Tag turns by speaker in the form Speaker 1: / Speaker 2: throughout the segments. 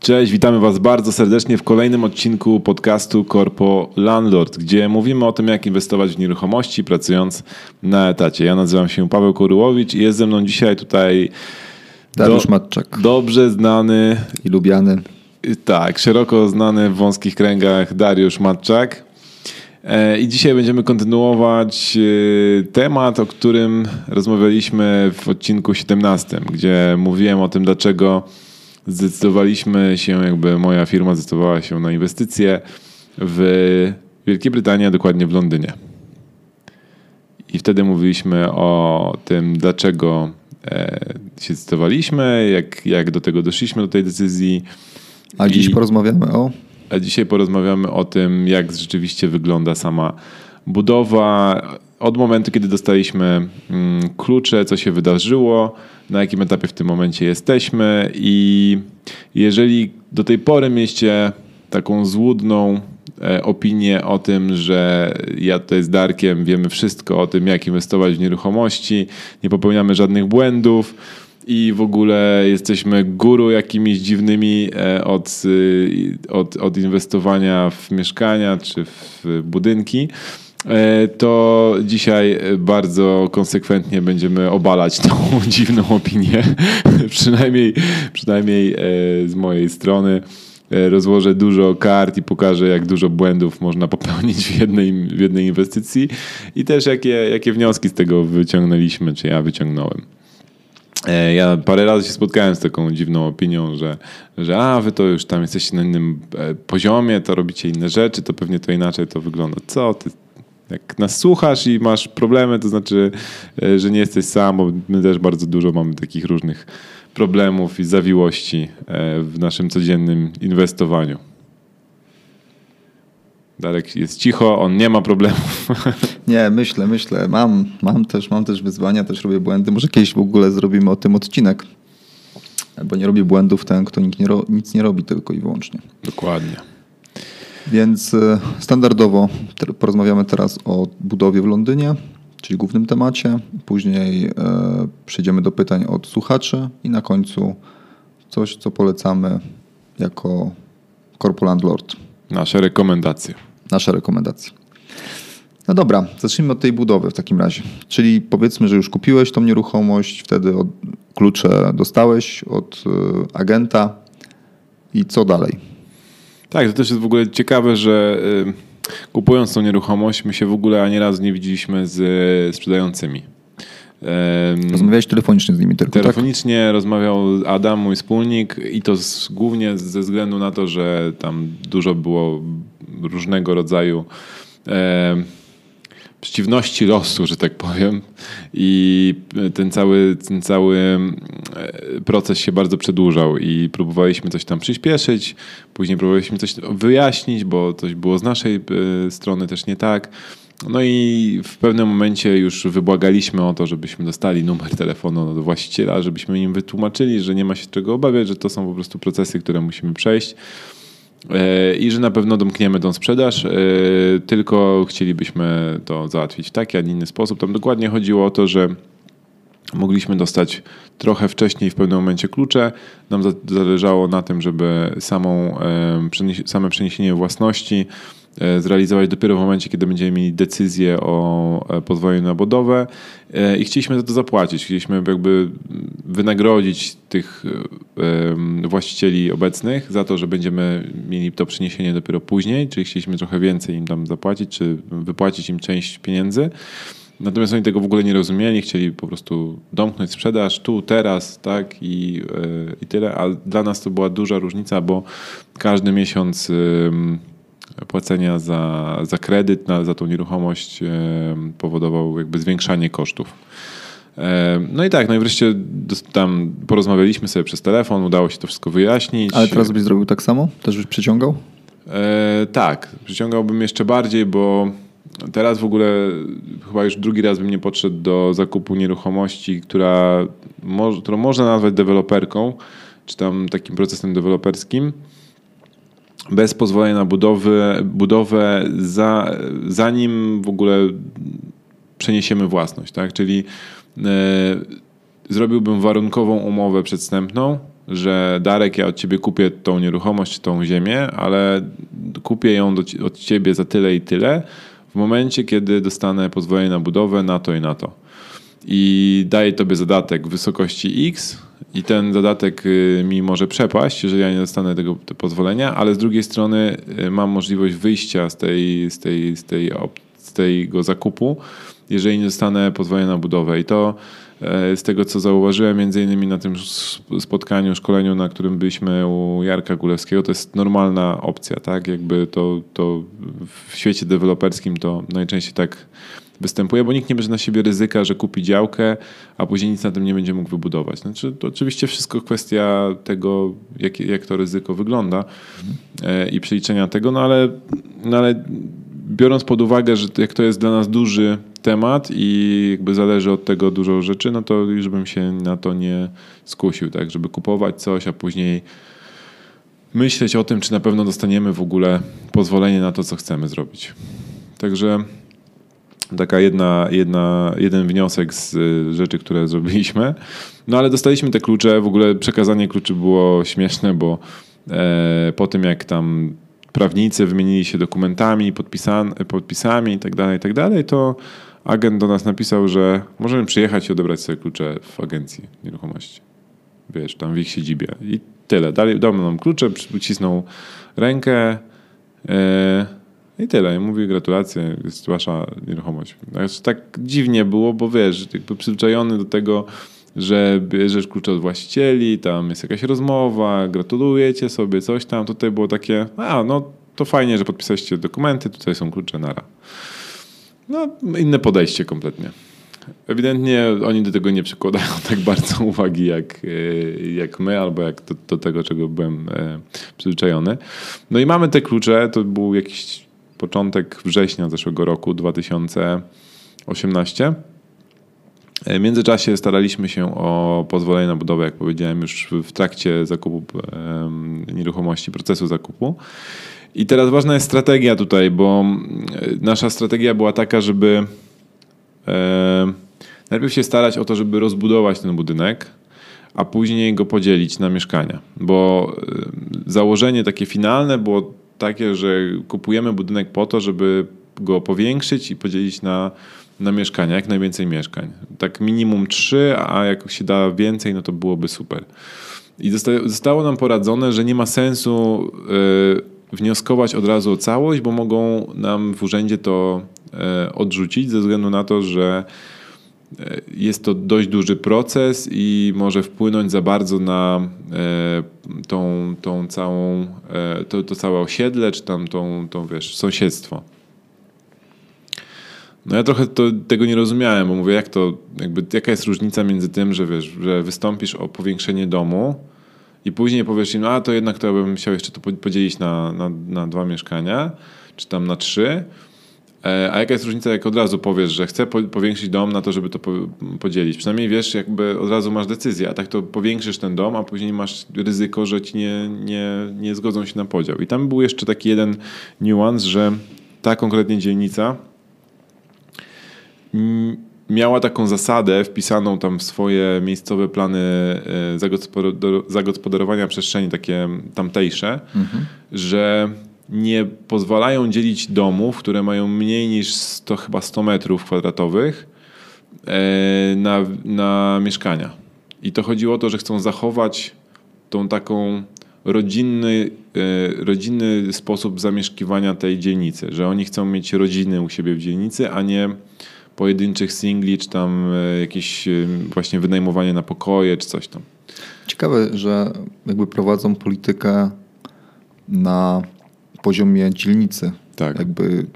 Speaker 1: Cześć, witamy Was bardzo serdecznie w kolejnym odcinku podcastu Corpo Landlord, gdzie mówimy o tym, jak inwestować w nieruchomości pracując na etacie. Ja nazywam się Paweł Koryłowicz i jest ze mną dzisiaj tutaj
Speaker 2: Dariusz do, Matczak.
Speaker 1: Dobrze znany
Speaker 2: i lubiany.
Speaker 1: Tak, szeroko znany w wąskich kręgach Dariusz Matczak. E, I dzisiaj będziemy kontynuować e, temat, o którym rozmawialiśmy w odcinku 17, gdzie mówiłem o tym, dlaczego zdecydowaliśmy się, jakby moja firma zdecydowała się na inwestycje w Wielkiej Brytanii, a dokładnie w Londynie. I wtedy mówiliśmy o tym, dlaczego e, się zdecydowaliśmy, jak, jak do tego doszliśmy, do tej decyzji.
Speaker 2: A dziś I, porozmawiamy o?
Speaker 1: A dzisiaj porozmawiamy o tym, jak rzeczywiście wygląda sama budowa. Od momentu, kiedy dostaliśmy mm, klucze, co się wydarzyło, na jakim etapie w tym momencie jesteśmy i jeżeli do tej pory mieliście taką złudną e, opinię o tym, że ja tutaj z Darkiem wiemy wszystko o tym, jak inwestować w nieruchomości, nie popełniamy żadnych błędów i w ogóle jesteśmy guru jakimiś dziwnymi e, od, e, od, od inwestowania w mieszkania czy w budynki E, to dzisiaj bardzo konsekwentnie będziemy obalać tą dziwną opinię. przynajmniej, przynajmniej e, z mojej strony rozłożę dużo kart i pokażę, jak dużo błędów można popełnić w jednej, w jednej inwestycji i też jakie, jakie wnioski z tego wyciągnęliśmy, czy ja wyciągnąłem. Ja parę razy się spotkałem z taką dziwną opinią, że, że a, wy to już tam jesteście na innym poziomie, to robicie inne rzeczy, to pewnie to inaczej to wygląda. Co ty, jak nas słuchasz i masz problemy, to znaczy, e, że nie jesteś sam, bo my też bardzo dużo mamy takich różnych problemów i zawiłości e, w naszym codziennym inwestowaniu. Darek jest cicho, on nie ma problemów.
Speaker 2: Nie, myślę, myślę. Mam, mam, też, mam też wyzwania, też robię błędy. Może kiedyś w ogóle zrobimy o tym odcinek. Bo nie robi błędów ten, kto nic nie, nic nie robi, tylko i wyłącznie.
Speaker 1: Dokładnie.
Speaker 2: Więc e, standardowo porozmawiamy teraz o budowie w Londynie, czyli głównym temacie. Później e, przejdziemy do pytań od słuchaczy i na końcu coś, co polecamy jako Corpo Landlord.
Speaker 1: Nasze rekomendacje.
Speaker 2: Nasze rekomendacje. No dobra, zacznijmy od tej budowy w takim razie. Czyli powiedzmy, że już kupiłeś tą nieruchomość, wtedy klucze dostałeś od e, agenta i co dalej?
Speaker 1: Tak, to też jest w ogóle ciekawe, że y, kupując tą nieruchomość, my się w ogóle ani razu nie widzieliśmy z sprzedającymi.
Speaker 2: Rozmawiałeś telefonicznie z nimi tylko,
Speaker 1: tak? Telefonicznie tak? rozmawiał Adam, mój wspólnik i to z, głównie ze względu na to, że tam dużo było różnego rodzaju przeciwności losu, że tak powiem. I ten cały, ten cały e, proces się bardzo przedłużał i próbowaliśmy coś tam przyspieszyć, później próbowaliśmy coś wyjaśnić, bo coś było z naszej e, strony też nie tak. No i w pewnym momencie już wybłagaliśmy o to, żebyśmy dostali numer telefonu do właściciela, żebyśmy im wytłumaczyli, że nie ma się czego obawiać, że to są po prostu procesy, które musimy przejść. E, i że na pewno domkniemy tą sprzedaż, e, tylko chcielibyśmy to załatwić w taki, a nie inny sposób. Tam dokładnie chodziło o to, że mogliśmy dostać trochę wcześniej w pewnym momencie klucze. Nam zależało na tym, żeby samą, same przeniesienie własności E, zrealizować dopiero w momencie, kiedy będziemy mieli decyzję o e, pozwoleniu na budowę e, i chcieliśmy za to zapłacić. Chcieliśmy jakby wynagrodzić tych właścicieli obecnych za to, że będziemy mieli to przeniesienie dopiero później, czyli chcieliśmy trochę więcej im tam zapłacić, czy wypłacić im część pieniędzy. Natomiast oni tego w ogóle nie rozumieli, chcieli po prostu domknąć sprzedaż tu, teraz, tak i, i tyle. A dla nas to była duża różnica, bo każdy miesiąc płacenia za, za kredyt, na, za tą nieruchomość powodował jakby zwiększanie kosztów. No i tak, no i wreszcie tam porozmawialiśmy sobie przez telefon, udało się to wszystko wyjaśnić.
Speaker 2: Ale teraz byś zrobił tak samo? Też byś przyciągał?
Speaker 1: E, tak, przyciągałbym jeszcze bardziej, bo teraz w ogóle chyba już drugi raz bym nie podszedł do zakupu nieruchomości, która, którą można nazwać deweloperką, czy tam takim procesem deweloperskim bez pozwolenia na budowę, budowę za, zanim w ogóle przeniesiemy własność, tak? Czyli e, zrobiłbym warunkową umowę przedstępną, że Darek, ja od ciebie kupię tą nieruchomość, tą ziemię, ale kupię ją do, od ciebie za tyle i tyle w momencie, kiedy dostanę pozwolenie na budowę na to i na to. I daję tobie zadatek w wysokości X i ten zadatek y, mi może przepaść, jeżeli ja nie dostanę tego pozwolenia, ale z drugiej strony y, mam możliwość wyjścia z, tej, z, tej, z, tej, z tego zakupu, jeżeli nie dostanę pozwolenia na budowę. I to E, z tego, co zauważyłem, między innymi na tym spotkaniu, szkoleniu, na którym byliśmy u Jarka Gulewskiego, to jest normalna opcja, tak? Jakby to, to w świecie deweloperskim to najczęściej tak występuje, bo nikt nie bierze na siebie ryzyka, że kupi działkę, a później nic na tym nie będzie mógł wybudować. Znaczy, to oczywiście wszystko kwestia tego, jak, jak to ryzyko wygląda mhm. i przeliczenia tego, no ale, no ale biorąc pod uwagę, że jak to jest dla nas duży temat i jakby zależy od tego dużo rzeczy, no to już bym się na to nie skusił, tak, żeby kupować coś, a później myśleć o tym, czy na pewno dostaniemy w ogóle pozwolenie na to, co chcemy zrobić. Także taka jedna, jedna, jeden wniosek z y, rzeczy, które zrobiliśmy. No ale dostaliśmy te klucze, w ogóle przekazanie kluczy było śmieszne, bo e, po tym jak tam prawnicy wymienili się dokumentami, podpisami tak dalej, i tak dalej, to agent do nas napisał, że możemy przyjechać i odebrać sobie klucze w agencji nieruchomości. Wiesz, tam w ich siedzibie. I tyle. Dali, dał nam klucze, przycisnął rękę yy, i tyle. I mówi gratulacje, jest wasza nieruchomość. Znaczy, tak dziwnie było, bo wiesz, jakby przyzwyczajony do tego, że bierzesz klucze od właścicieli, tam jest jakaś rozmowa, gratulujecie sobie, coś tam. Tutaj było takie, a no to fajnie, że podpisaliście dokumenty, tutaj są klucze, nara. No, inne podejście kompletnie. Ewidentnie oni do tego nie przykładają tak bardzo uwagi jak, e, jak my, albo jak do, do tego, czego byłem e, przyzwyczajony. No i mamy te klucze, to był jakiś początek września zeszłego roku, 2018. E, w międzyczasie staraliśmy się o pozwolenie na budowę, jak powiedziałem, już w trakcie zakupu nieruchomości, procesu zakupu. I teraz ważna jest strategia tutaj, bo nasza strategia była taka, żeby najpierw się starać o to, żeby rozbudować ten budynek, a później go podzielić na mieszkania. Bo założenie takie finalne było takie, że kupujemy budynek po to, żeby go powiększyć i podzielić na, na mieszkania, jak najwięcej mieszkań. Tak minimum trzy, a jak się da więcej, no to byłoby super. I zostało nam poradzone, że nie ma sensu. Yy, wnioskować od razu o całość, bo mogą nam w urzędzie to e, odrzucić ze względu na to, że jest to dość duży proces i może wpłynąć za bardzo na e, tą, tą całą, to, to całe osiedle, czy tam tą, tą wiesz, sąsiedztwo. No ja trochę to, tego nie rozumiałem, bo mówię, jak to, jakby, jaka jest różnica między tym, że wiesz, że wystąpisz o powiększenie domu, i później powiesz im, a to jednak to bym chciał jeszcze to podzielić na, na, na dwa mieszkania, czy tam na trzy. E, a jaka jest różnica, jak od razu powiesz, że chcę powiększyć dom na to, żeby to podzielić? Przynajmniej wiesz, jakby od razu masz decyzję, a tak to powiększysz ten dom, a później masz ryzyko, że ci nie, nie, nie zgodzą się na podział. I tam był jeszcze taki jeden niuans, że ta konkretnie dzielnica miała taką zasadę wpisaną tam w swoje miejscowe plany e, zagospodarowania przestrzeni, takie tamtejsze, mhm. że nie pozwalają dzielić domów, które mają mniej niż 100, chyba 100 metrów kwadratowych e, na, na mieszkania. I to chodziło o to, że chcą zachować tą taką rodzinny, e, rodzinny sposób zamieszkiwania tej dzielnicy, że oni chcą mieć rodziny u siebie w dzielnicy, a nie pojedynczych singli, czy tam e, jakieś właśnie wynajmowanie na pokoje, czy coś tam.
Speaker 2: Ciekawe, że jakby prowadzą politykę na poziomie dzielnicy. Tak. Jakby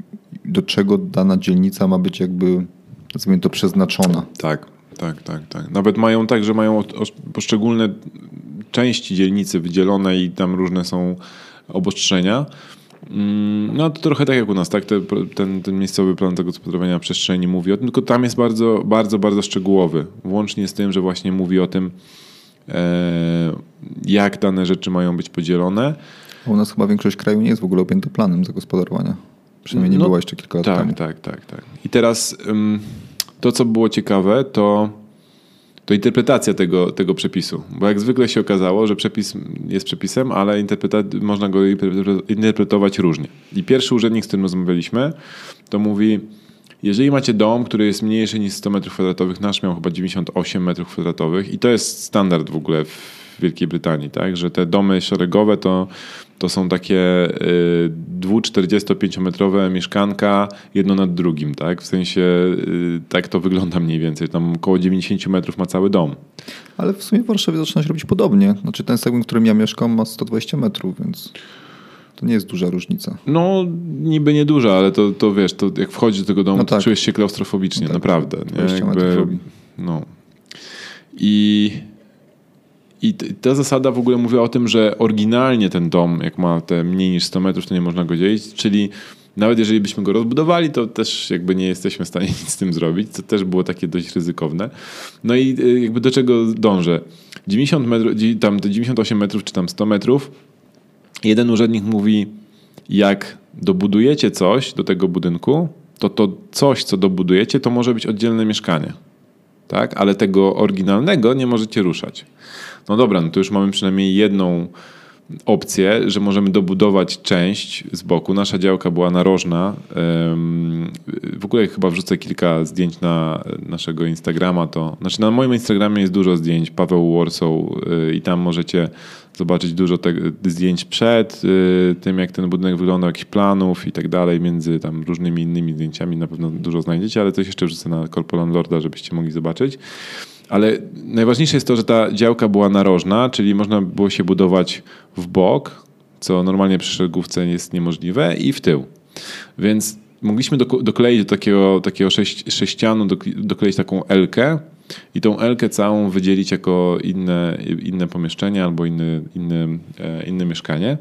Speaker 2: do czego dana dzielnica ma być jakby, nazwijmy to, przeznaczona.
Speaker 1: Tak, tak, tak, tak. Nawet mają tak, że mają poszczególne części dzielnicy wydzielone i tam różne są obostrzenia. Mm, no to trochę tak jak u nas, tak? Ten, ten miejscowy plan zagospodarowania przestrzeni mówi o tym, tylko tam jest bardzo, bardzo, bardzo szczegółowy. Włącznie z tym, że właśnie mówi o tym, e, jak dane rzeczy mają być podzielone.
Speaker 2: U nas chyba większość kraju nie jest w ogóle objęta planem zagospodarowania. Przynajmniej nie
Speaker 1: No,
Speaker 2: była jeszcze kilka lat
Speaker 1: tak,
Speaker 2: temu.
Speaker 1: Tak, tak, tak. I teraz ym, to, co było ciekawe, to, to interpretacja tego, tego przepisu. Bo jak zwykle się okazało, że przepis jest przepisem, ale interpreta- można go interpre- interpretować różnie. I pierwszy urzędnik, z którym rozmawialiśmy, to mówi, jeżeli macie dom, który jest mniejszy niż 100 m2, nasz miał chyba 98 m2 i to jest standard w ogóle w Wielkiej Brytanii, tak? że te domy szeregowe to, to są takie y, 2-45-metrowe mieszkanka jedno nad drugim, tak? w sensie y, tak to wygląda mniej więcej, tam około 90 metrów ma cały dom.
Speaker 2: Ale w sumie w Warszawie zaczyna się robić podobnie. Znaczy ten segment, w którym ja mieszkam ma 120 metrów, więc to nie jest duża różnica.
Speaker 1: No, niby nieduża, ale to, to wiesz, to jak wchodzisz do tego domu,
Speaker 2: No
Speaker 1: to
Speaker 2: tak.
Speaker 1: czujesz się klaustrofobicznie,
Speaker 2: No tak.
Speaker 1: naprawdę. Nie?
Speaker 2: 20 metrów robi.
Speaker 1: no. I, I ta zasada w ogóle mówi o tym, że oryginalnie ten dom, jak ma te mniej niż 100 metrów, to nie można go dzielić, czyli nawet jeżeli byśmy go rozbudowali, to też jakby nie jesteśmy w stanie nic z tym zrobić, co też było takie dość ryzykowne. No i y, jakby do czego dążę? 90 metrów, tam te 98 metrów czy tam 100 metrów, jeden urzędnik mówi, jak dobudujecie coś do tego budynku, to to coś, co dobudujecie, to może być oddzielne mieszkanie. Tak? Ale tego oryginalnego nie możecie ruszać. No dobra, no to już mamy przynajmniej jedną opcję, że możemy dobudować część z boku. Nasza działka była narożna. W ogóle chyba wrzucę kilka zdjęć na naszego Instagrama. To, znaczy na moim Instagramie jest dużo zdjęć, Paweł Warsaw y, i tam możecie zobaczyć dużo te, zdjęć przed y, tym, jak ten budynek wyglądał, jakichś planów i tak dalej, między tam różnymi innymi zdjęciami na pewno dużo znajdziecie, ale coś jeszcze wrzucę na Corporal Lorda, żebyście mogli zobaczyć. Ale najważniejsze jest to, że ta działka była narożna, czyli można było się budować w bok, co normalnie przy szeregówce jest niemożliwe, i w tył. Więc mogliśmy dokleić do takiego, takiego sześcianu, dok- dokleić taką elkę i tą elkę całą wydzielić jako inne, inne pomieszczenie albo inne, inne, e, inne mieszkanie.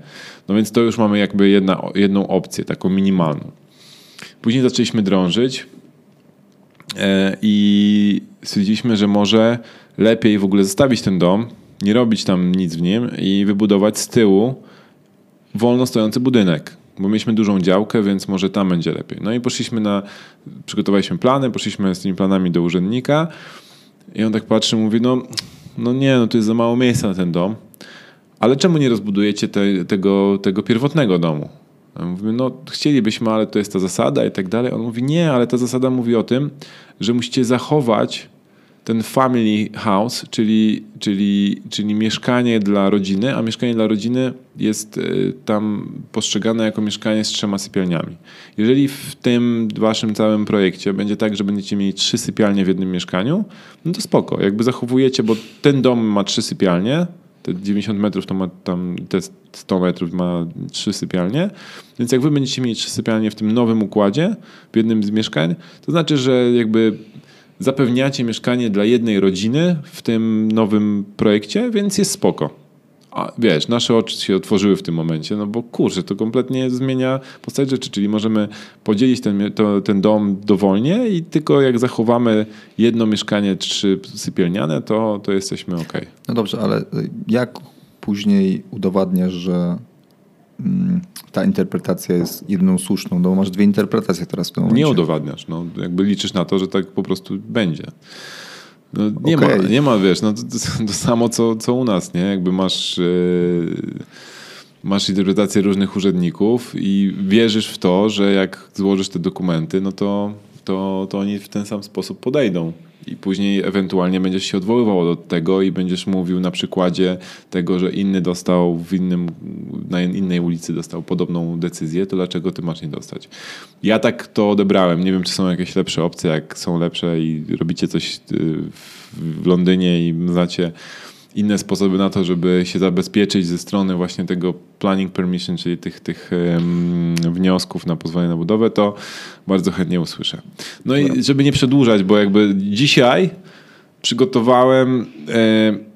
Speaker 1: No więc to już mamy jakby jedna, jedną opcję, taką minimalną. Później zaczęliśmy drążyć e, i stwierdziliśmy, że może lepiej w ogóle zostawić ten dom, nie robić tam nic w nim i wybudować z tyłu wolno stojący budynek, bo mieliśmy dużą działkę, więc może tam będzie lepiej. No i poszliśmy na, przygotowaliśmy plany, poszliśmy z tymi planami do urzędnika i on tak patrzy, mówi, no, no nie, no tu jest za mało miejsca na ten dom, ale czemu nie rozbudujecie te, tego, tego pierwotnego domu? A my Mówimy, no chcielibyśmy, ale to jest ta zasada i tak dalej. On mówi, nie, ale ta zasada mówi o tym, że musicie zachować ten family house, czyli, czyli, czyli mieszkanie dla rodziny, a mieszkanie dla rodziny jest y, tam postrzegane jako mieszkanie z trzema sypialniami. Jeżeli w tym waszym całym projekcie będzie tak, że będziecie mieli trzy sypialnie w jednym mieszkaniu, no to spoko. Jakby zachowujecie, bo ten dom ma trzy sypialnie, te 90 metrów to ma tam, te 100 metrów ma trzy sypialnie, więc jak wy będziecie mieli trzy sypialnie w tym nowym układzie, w jednym z mieszkań, to znaczy, że jakby zapewniacie mieszkanie dla jednej rodziny w tym nowym projekcie, więc jest spoko. A wiesz, nasze oczy się otworzyły w tym momencie, no bo kurczę, to kompletnie zmienia postać rzeczy, czyli możemy podzielić ten, to, ten dom dowolnie i tylko jak zachowamy jedno mieszkanie, trzy sypialniane, to, to jesteśmy ok.
Speaker 2: No dobrze, ale jak później udowadniasz, że ta interpretacja jest jedną słuszną? No masz dwie interpretacje teraz w tym momencie.
Speaker 1: Nie udowadniasz, no, jakby liczysz na to, że tak po prostu będzie. No, nie, ma,
Speaker 2: Okej.
Speaker 1: nie ma, wiesz, no, to, to, to samo co, co u nas, nie? Jakby masz, yy, masz interpretację różnych urzędników i wierzysz w to, że jak złożysz te dokumenty, no to, to, to oni w ten sam sposób podejdą. I później ewentualnie będziesz się odwoływał do tego i będziesz mówił na przykładzie tego, że inny dostał w innym, na innej ulicy dostał podobną decyzję, to dlaczego ty masz nie dostać? Ja tak to odebrałem. Nie wiem, czy są jakieś lepsze opcje, jak są lepsze i robicie coś y, w Londynie i znacie inne sposoby na to, żeby się zabezpieczyć ze strony właśnie tego planning permission, czyli tych, tych em, wniosków na pozwolenie na budowę, to bardzo chętnie usłyszę. No i żeby nie przedłużać, bo jakby dzisiaj przygotowałem e,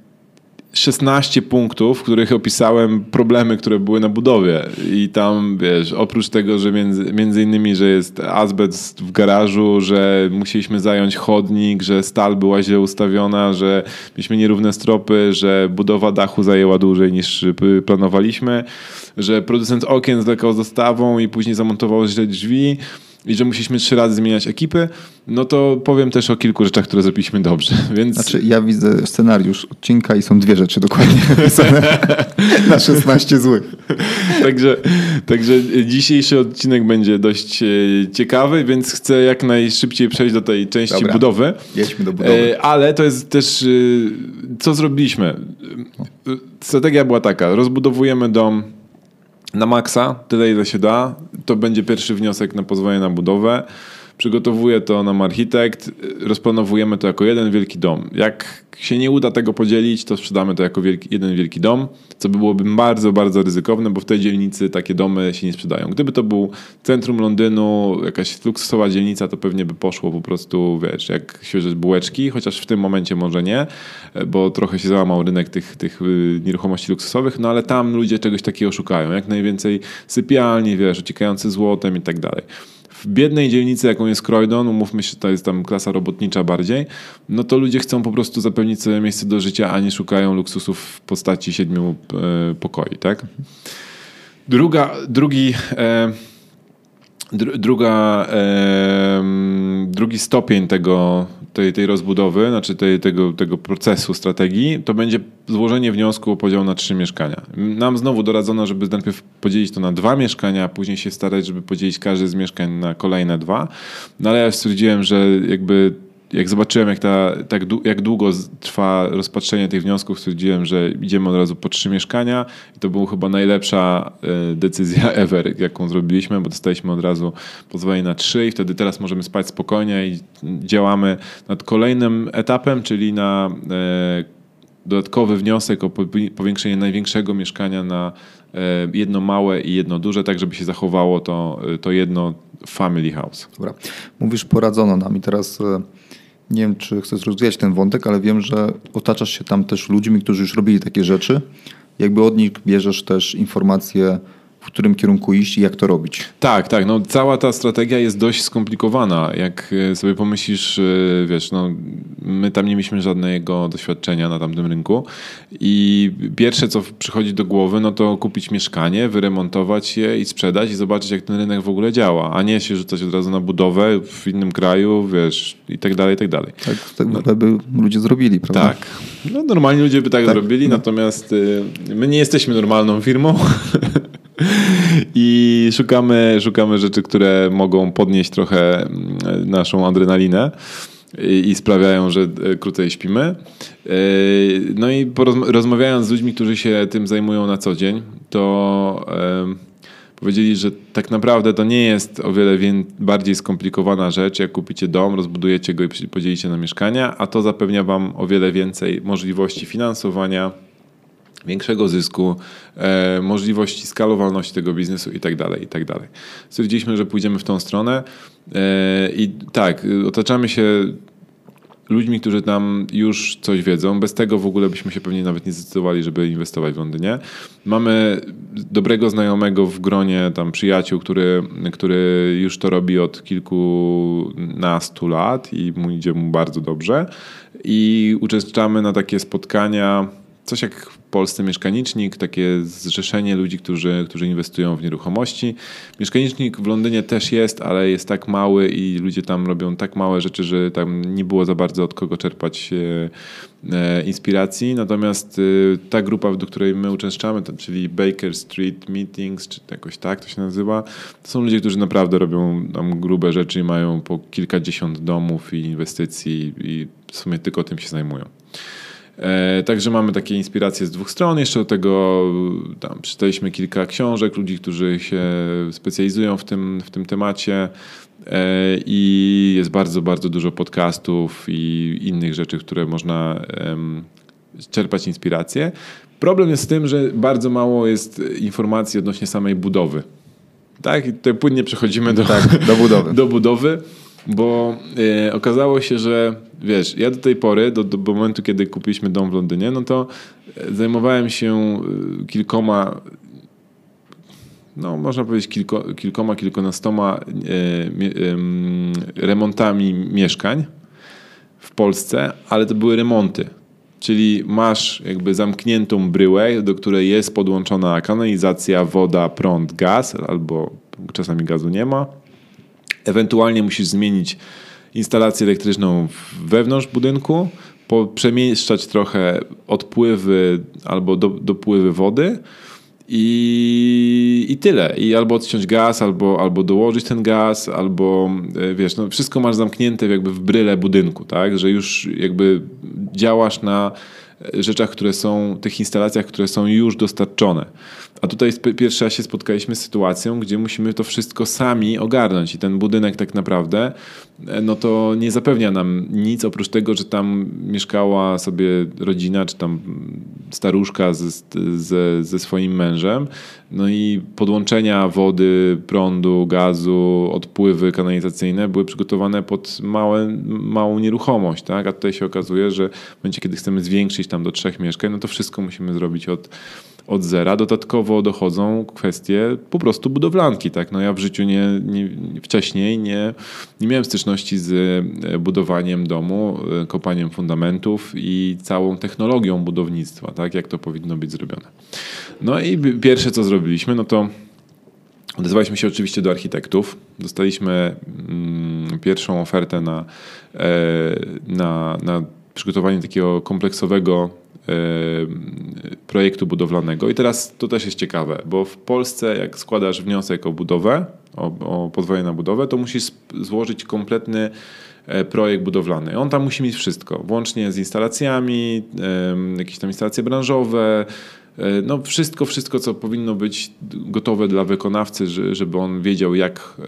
Speaker 1: 16 punktów, w których opisałem problemy, które były na budowie. I tam, wiesz, oprócz tego, że między, między innymi, że jest azbest w garażu, że musieliśmy zająć chodnik, że stal była źle ustawiona, że mieliśmy nierówne stropy, że budowa dachu zajęła dłużej niż planowaliśmy, że producent okien zwlekał z dostawą i później zamontował źle drzwi i że musieliśmy trzy razy zmieniać ekipy, no to powiem też o kilku rzeczach, które zrobiliśmy dobrze. Więc...
Speaker 2: Znaczy, ja widzę scenariusz odcinka i są dwie rzeczy dokładnie na 16 złych.
Speaker 1: także, także dzisiejszy odcinek będzie dość e, ciekawy, więc chcę jak najszybciej przejść do tej części
Speaker 2: Dobra.
Speaker 1: budowy.
Speaker 2: Jedźmy do budowy.
Speaker 1: E, ale to jest też, e, co zrobiliśmy? Strategia była taka, rozbudowujemy dom na maksa, tyle ile się da. To będzie pierwszy wniosek na pozwolenie na budowę. Przygotowuję to nam architekt, rozplanowujemy to jako jeden wielki dom. Jak się nie uda tego podzielić, to sprzedamy to jako wielki, jeden wielki dom, co by byłoby bardzo, bardzo ryzykowne, bo w tej dzielnicy takie domy się nie sprzedają. Gdyby to był centrum Londynu, jakaś luksusowa dzielnica, to pewnie by poszło po prostu, wiesz, jak świeże bułeczki, chociaż w tym momencie może nie, bo trochę się załamał rynek tych, tych y, nieruchomości luksusowych, no ale tam ludzie czegoś takiego szukają. Jak najwięcej sypialni, wiesz, ociekający złotem i tak dalej w biednej dzielnicy, jaką jest Croydon, umówmy się, to jest tam klasa robotnicza bardziej, no to ludzie chcą po prostu zapewnić sobie miejsce do życia, a nie szukają luksusów w postaci siedmiu e, pokoi, tak? Druga, drugi... E, druga, e, drugi stopień tego, tej, tej rozbudowy, znaczy tej, tego, tego procesu strategii, to będzie złożenie wniosku o podział na trzy mieszkania. Nam znowu doradzono, żeby najpierw podzielić to na dwa mieszkania, a później się starać, żeby podzielić każde z mieszkań na kolejne dwa. No ale ja stwierdziłem, że jakby jak zobaczyłem, jak, ta, tak, jak długo trwa rozpatrzenie tych wniosków, stwierdziłem, że idziemy od razu po trzy mieszkania i to była chyba najlepsza e, decyzja ever, jaką zrobiliśmy, bo dostaliśmy od razu pozwolenie na trzy i wtedy teraz możemy spać spokojnie i działamy nad kolejnym etapem, czyli na e, dodatkowy wniosek o powiększenie największego mieszkania na e, jedno małe i jedno duże, tak żeby się zachowało to, to jedno family house.
Speaker 2: Dobra. Mówisz, poradzono nam i teraz nie wiem, czy chcesz rozwijać ten wątek, ale wiem, że otaczasz się tam też ludźmi, którzy już robili takie rzeczy. Jakby od nich bierzesz też informacje w którym kierunku iść i jak to robić.
Speaker 1: Tak, tak. No, cała ta strategia jest dość skomplikowana. Jak e, sobie pomyślisz, e, wiesz, no, my tam nie mieliśmy żadnego doświadczenia na tamtym rynku i pierwsze, co przychodzi do głowy, no to kupić mieszkanie, wyremontować je i sprzedać i zobaczyć, jak ten rynek w ogóle działa, a nie się rzucać od razu na budowę w innym kraju, wiesz, i tak dalej, i tak dalej.
Speaker 2: Tak, tak no, by ludzie zrobili, prawda?
Speaker 1: Tak. No, normalni ludzie by tak, tak zrobili, no. natomiast y, my nie jesteśmy normalną firmą. I szukamy, szukamy rzeczy, które mogą podnieść trochę mm, naszą adrenalinę i sprawiają, że e, krócej śpimy. E, no i rozmawiając z ludźmi, którzy się tym zajmują na co dzień, to powiedzieli, że tak naprawdę to nie jest o wiele bardziej skomplikowana rzecz, jak kupicie dom, rozbudujecie go i podzielicie na mieszkania, a to zapewnia wam o wiele więcej możliwości finansowania większego zysku, e, możliwości skalowalności tego biznesu i tak dalej, i tak. Stwierdziliśmy, że pójdziemy w tą stronę e, i tak, otaczamy się ludźmi, którzy tam już coś wiedzą. Bez tego w ogóle byśmy się pewnie nawet nie zdecydowali, żeby inwestować w Londynie. Mamy dobrego znajomego w gronie tam przyjaciół, który, który już to robi od kilkunastu lat i mu idzie mu bardzo dobrze. I uczestniczamy na takie spotkania coś jak Polsce Mieszkanicznik, takie zrzeszenie ludzi, którzy, którzy inwestują w nieruchomości. Mieszkanicznik w Londynie też jest, ale jest tak mały i ludzie tam robią tak małe rzeczy, że tam nie było za bardzo od kogo czerpać e, e, inspiracji. Natomiast e, ta grupa, do której my uczęszczamy, czyli Baker Street Meetings, czy jakoś tak to się nazywa, to są ludzie, którzy naprawdę robią tam grube rzeczy i mają po kilkadziesiąt domów i inwestycji i w sumie tylko tym się zajmują. E, także mamy takie inspiracje z dwóch stron. Jeszcze do tego tam przeczytaliśmy kilka książek ludzi, którzy się specjalizują w tym, w tym temacie. E, I jest bardzo, bardzo dużo podcastów i innych rzeczy, które można czerpać inspirację. Problem jest z tym, że bardzo mało jest informacji odnośnie samej budowy. Tak, i tutaj płynnie przechodzimy do,
Speaker 2: tak, do budowy.
Speaker 1: do budowy, bo e, okazało się, że wiesz, ja do tej pory, do, do momentu, kiedy kupiliśmy dom w Londynie, no to zajmowałem się kilkoma no, można powiedzieć kilko, kilkoma, kilkunastoma e, e, remontami mieszkań w Polsce, ale to były remonty. Czyli masz jakby zamkniętą bryłę, do której jest podłączona kanalizacja, woda, prąd, gaz, albo czasami gazu nie ma. Ewentualnie musisz zmienić instalację elektryczną wewnątrz budynku, przemieszczać trochę odpływy albo do, dopływy wody i, I tyle. I albo odciąć gaz, albo, albo dołożyć ten gaz, albo e, wiesz, no wszystko masz zamknięte jakby w bryle budynku, tak? Że już jakby działasz na rzeczach, które są, tych instalacjach, które są już dostarczone. A tutaj pierwszy raz się spotkaliśmy z sytuacją, gdzie musimy to wszystko sami ogarnąć i ten budynek tak naprawdę e, no to nie zapewnia nam nic oprócz tego, że tam mieszkała sobie rodzina czy tam staruszka ze, ze, ze swoim mężem. No i podłączenia wody, prądu, gazu, odpływy kanalizacyjne były przygotowane pod małe, małą nieruchomość, tak? A tutaj się okazuje, że w momencie, kiedy chcemy zwiększyć tam do trzech mieszkań, no to wszystko musimy zrobić od od zera. Dodatkowo dochodzą kwestie po prostu budowlanki. Tak? No ja w życiu nie, nie, wcześniej nie, nie miałem styczności z e, budowaniem domu, e, kopaniem fundamentów i całą technologią budownictwa, tak? jak to powinno być zrobione. No i pierwsze co zrobiliśmy, no to Odezwaliśmy się oczywiście do architektów. Dostaliśmy mm, pierwszą ofertę na, e, na, na przygotowanie takiego kompleksowego projektu budowlanego. I teraz to też jest ciekawe, bo w Polsce jak składasz wniosek o budowę, o, o pozwolenie na budowę, to musisz złożyć kompletny e, projekt budowlany. On tam musi mieć wszystko, włącznie z instalacjami, jakieś tam instalacje branżowe, no wszystko, wszystko, co powinno być gotowe dla wykonawcy, żeby on wiedział, jak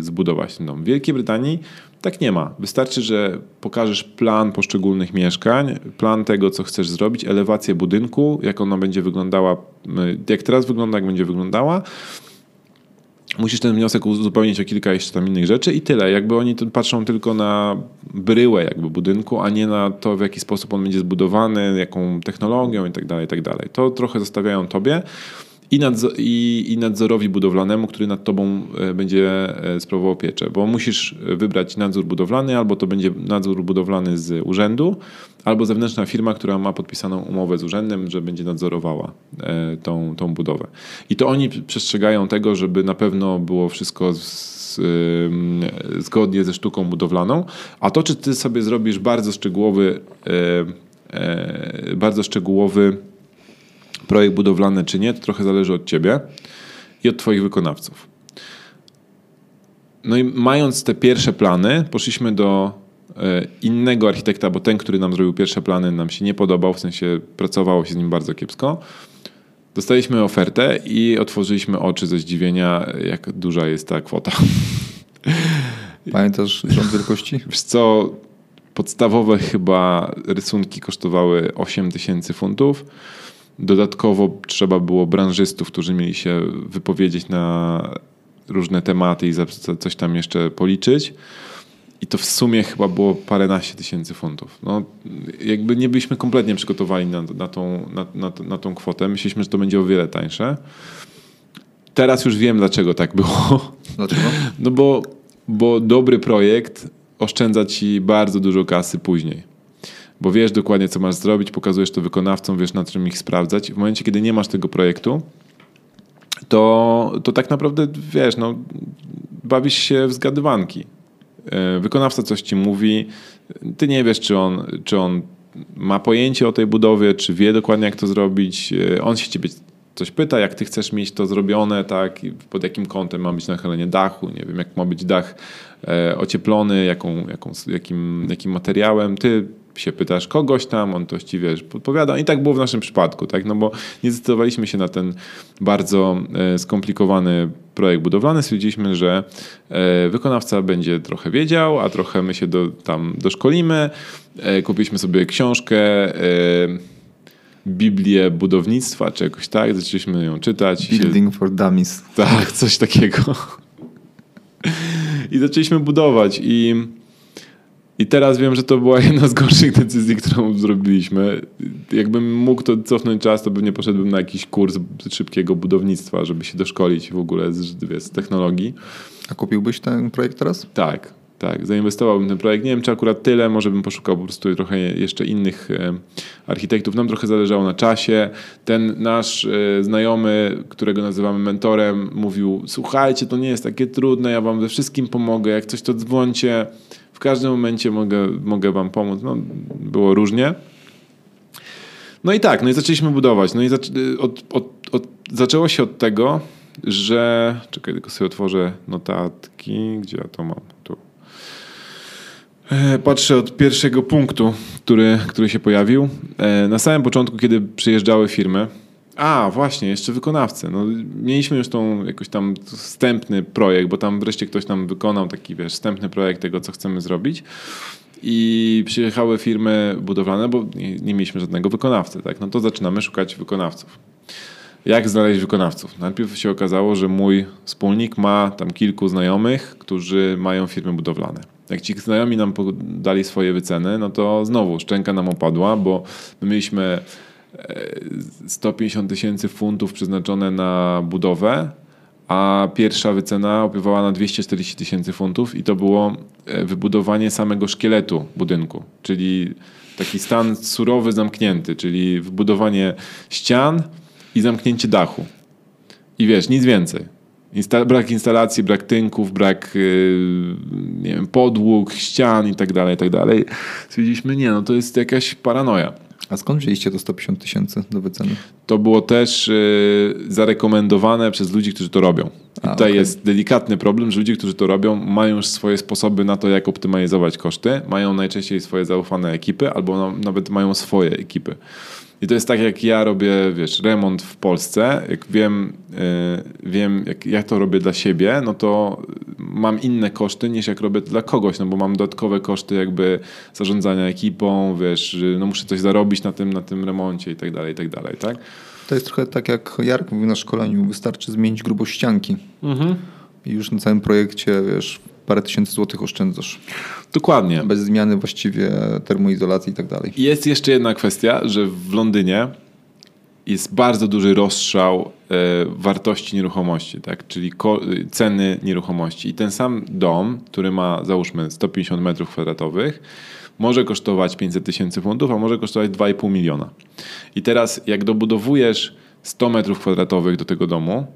Speaker 1: zbudować ten dom. W Wielkiej Brytanii tak nie ma. Wystarczy, że pokażesz plan poszczególnych mieszkań, plan tego, co chcesz zrobić, elewację budynku, jak ona będzie wyglądała, jak teraz wygląda, jak będzie wyglądała. Musisz ten wniosek uzupełnić o kilka jeszcze tam innych rzeczy i tyle. Jakby oni patrzą tylko na bryłę jakby budynku, a nie na to, w jaki sposób on będzie zbudowany, jaką technologią i tak dalej, tak dalej. To trochę zostawiają tobie i, i, i nadzorowi budowlanemu, który nad tobą e, będzie e, sprawował pieczę. Bo musisz wybrać nadzór budowlany, albo to będzie nadzór budowlany z urzędu, albo zewnętrzna firma, która ma podpisaną umowę z urzędem, że będzie nadzorowała e, tą, tą budowę. I to oni przestrzegają tego, żeby na pewno było wszystko z, zgodnie ze sztuką budowlaną. A to, czy ty sobie zrobisz bardzo szczegółowy, bardzo szczegółowy projekt budowlany czy nie, to trochę zależy od ciebie i od twoich wykonawców. No i mając te pierwsze plany, poszliśmy do e, innego architekta, bo ten, który nam zrobił pierwsze plany, nam się nie podobał, w sensie pracowało się z nim bardzo kiepsko. Dostaliśmy ofertę i otworzyliśmy oczy ze zdziwienia, jak duża jest ta kwota.
Speaker 2: Pamiętasz rząd wielkości?
Speaker 1: Wiesz co, podstawowe chyba rysunki kosztowały 8 tysięcy funtów. Dodatkowo trzeba było branżystów, którzy mieli się wypowiedzieć na różne tematy i coś tam jeszcze policzyć. I to w sumie chyba było paręnaście tysięcy funtów. No, jakby nie byliśmy kompletnie przygotowani na, na, tą, na, na, na tą kwotę. Myśleliśmy, że to będzie o wiele tańsze. Teraz już wiem, dlaczego tak było.
Speaker 2: Dlaczego?
Speaker 1: No bo, bo dobry projekt oszczędza ci bardzo dużo kasy później bo wiesz dokładnie, co masz zrobić, pokazujesz to wykonawcom, wiesz na czym ich sprawdzać. W momencie, kiedy nie masz tego projektu, to, to tak naprawdę wiesz, no, bawisz się w zgadywanki. E, wykonawca coś ci mówi, ty nie wiesz, czy on, czy on ma pojęcie o tej budowie, czy wie dokładnie, jak to zrobić. E, on się ciebie coś pyta, jak ty chcesz mieć to zrobione, tak, pod jakim kątem ma być nachylenie dachu, nie wiem, jak ma być dach e, ocieplony, jaką, jaką, jakim, jakim materiałem. Ty się pytasz kogoś tam, on to ci wiesz, podpowiada. I tak było w naszym przypadku, tak? No bo nie zdecydowaliśmy się na ten bardzo e, skomplikowany projekt budowlany. Stwierdziliśmy, że e, wykonawca będzie trochę wiedział, a trochę my się do, tam doszkolimy. E, kupiliśmy sobie książkę. Biblię budownictwa, czy jakoś tak, zaczęliśmy ją czytać.
Speaker 2: Building się... for Dummies.
Speaker 1: Tak, coś takiego. I zaczęliśmy budować i I teraz wiem, że to była jedna z gorszych decyzji, którą zrobiliśmy. Jakbym mógł to cofnąć czas, to pewnie poszedłbym na jakiś kurs szybkiego budownictwa, żeby się doszkolić w ogóle z, wiesz, z technologii.
Speaker 2: A kupiłbyś ten projekt teraz?
Speaker 1: Tak, tak. Zainwestowałbym w ten projekt. Nie wiem, czy akurat tyle, może bym poszukał po prostu trochę jeszcze innych e, architektów. Nam trochę zależało na czasie. Ten nasz e, znajomy, którego nazywamy mentorem, mówił: Słuchajcie, to nie jest takie trudne, ja wam we wszystkim pomogę. Jak coś, to dzwońcie. Każdym momencie mogę, mogę wam pomóc. No, było różnie. No i tak, no i zaczęliśmy budować. No i zac od, od, od, zaczęło się od tego, że. Czekaj, tylko sobie otworzę notatki. Gdzie ja to mam? Tu. E, patrzę od pierwszego punktu, który, który się pojawił. E, na samym początku, kiedy przyjeżdżały firmy, a, właśnie, jeszcze wykonawcy. No, mieliśmy już tą jakoś tam wstępny projekt, bo tam wreszcie ktoś nam wykonał taki, wiesz, wstępny projekt tego, co chcemy zrobić. I przyjechały firmy budowlane, bo nie, nie mieliśmy żadnego wykonawcy, tak? No to zaczynamy szukać wykonawców. Jak znaleźć wykonawców? Najpierw się okazało, że mój wspólnik ma tam kilku znajomych, którzy mają firmy budowlane. Jak ci znajomi nam dali swoje wyceny, no to znowu szczęka nam opadła, bo my mieliśmy 150 tysięcy funtów przeznaczone na budowę, a pierwsza wycena opiewała na 240 tysięcy funtów i to było e, wybudowanie samego szkieletu budynku, czyli taki stan surowy, zamknięty, czyli wybudowanie ścian i zamknięcie dachu. I wiesz, nic więcej. Insta brak instalacji, brak tynków, brak yy, nie wiem, podłóg, ścian i tak dalej, i tak dalej. Stwierdziliśmy, nie, no to jest jakaś paranoja.
Speaker 2: A skąd wzięliście to 150 tysięcy do wyceny?
Speaker 1: To było też y, zarekomendowane przez ludzi, którzy to robią. I A, tutaj okay. jest delikatny problem, że ludzie, którzy to robią, mają już swoje sposoby na to, jak optymalizować koszty. Mają najczęściej swoje zaufane ekipy, albo nawet mają swoje ekipy. I to jest tak, jak ja robię, wiesz, remont w Polsce, jak wiem, yy, wiem jak ja to robię dla siebie, no to mam inne koszty niż jak robię dla kogoś, no bo mam dodatkowe koszty jakby zarządzania ekipą, wiesz, no muszę coś zarobić na tym, na tym remoncie i tak dalej, i tak dalej, tak?
Speaker 2: To jest trochę tak, jak Jarek mówił na szkoleniu, wystarczy zmienić grubość ścianki. Mhm. I już na całym projekcie, wiesz, parę tysięcy złotych oszczędzasz.
Speaker 1: Dokładnie.
Speaker 2: Bez zmiany właściwie termoizolacji i tak dalej.
Speaker 1: Jest jeszcze jedna kwestia, że w Londynie jest bardzo duży rozstrzał e, wartości nieruchomości, tak? czyli ceny nieruchomości. I ten sam dom, który ma załóżmy 150 metrów kwadratowych, może kosztować 500 tysięcy funtów, a może kosztować 2,5 miliona. I teraz jak dobudowujesz 100 metrów kwadratowych do tego domu,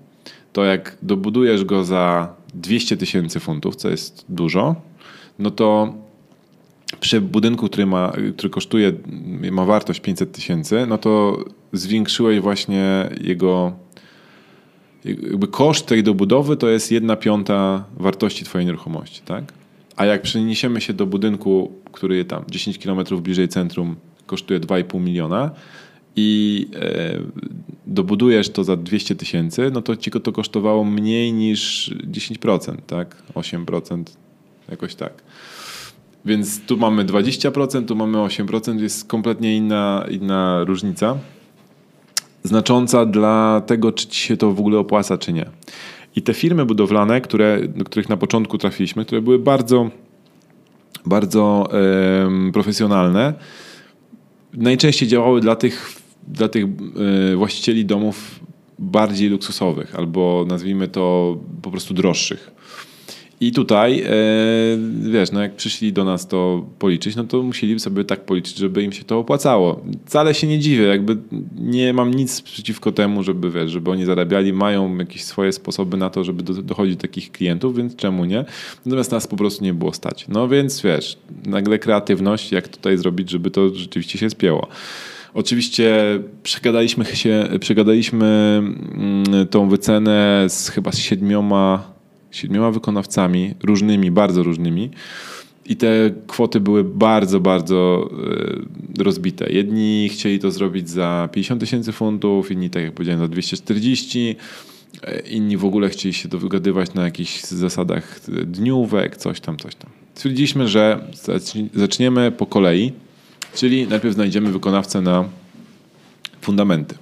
Speaker 1: to jak dobudujesz go za 200 tysięcy funtów, co jest dużo, no to przy budynku, który, ma, który kosztuje, ma wartość 500 tysięcy, no to zwiększyłeś właśnie jego jakby koszt tej dobudowy to jest jedna piąta wartości twojej nieruchomości, tak? A jak przeniesiemy się do budynku, który tam 10 km bliżej centrum kosztuje 2,5 miliona, i e, dobudujesz to za 200 tysięcy, no to ci to kosztowało mniej niż 10%, tak? 8%, jakoś tak. Więc tu mamy 20%, tu mamy 8%, jest kompletnie inna, inna różnica. Znacząca dla tego, czy ci się to w ogóle opłaca, czy nie. I te firmy budowlane, które, do których na początku trafiliśmy, które były bardzo, bardzo e, profesjonalne, najczęściej działały dla tych dla tych e, właścicieli domów bardziej luksusowych albo nazwijmy to po prostu droższych. I tutaj, e, wiesz, no jak przyszli do nas to policzyć, no to musieli sobie tak policzyć, żeby im się to opłacało. Wcale się nie dziwię, jakby nie mam nic przeciwko temu, żeby, wiesz, żeby oni zarabiali, mają jakieś swoje sposoby na to, żeby do, dochodzić do takich klientów, więc czemu nie? Natomiast nas po prostu nie było stać. No więc, wiesz, nagle kreatywność, jak tutaj zrobić, żeby to rzeczywiście się spięło. Oczywiście przegadaliśmy się, przegadaliśmy mm, tą wycenę z chyba z siedmioma, siedmioma wykonawcami, różnymi, bardzo różnymi. I te kwoty były bardzo, bardzo e, rozbite. Jedni chcieli to zrobić za 50 tysięcy funtów, inni, tak jak powiedziałem, za 240. E, inni w ogóle chcieli się dogadywać na jakichś zasadach dniówek, coś tam, coś tam. Stwierdziliśmy, że zaczniemy po kolei Czyli najpierw znajdziemy wykonawcę na fundamenty.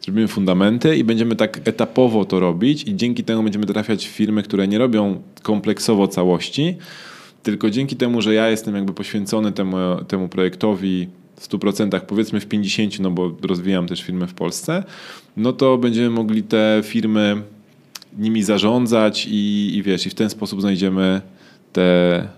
Speaker 1: Zrobimy fundamenty i będziemy tak etapowo to robić i dzięki temu będziemy trafiać w firmy, które nie robią kompleksowo całości, Tylko dzięki temu, że ja jestem jakby poświęcony temu, temu projektowi w 100%, powiedzmy w 50%, no bo rozwijam też firmę w Polsce, no to będziemy mogli te firmy nimi zarządzać i, i wiesz, i w ten sposób znajdziemy te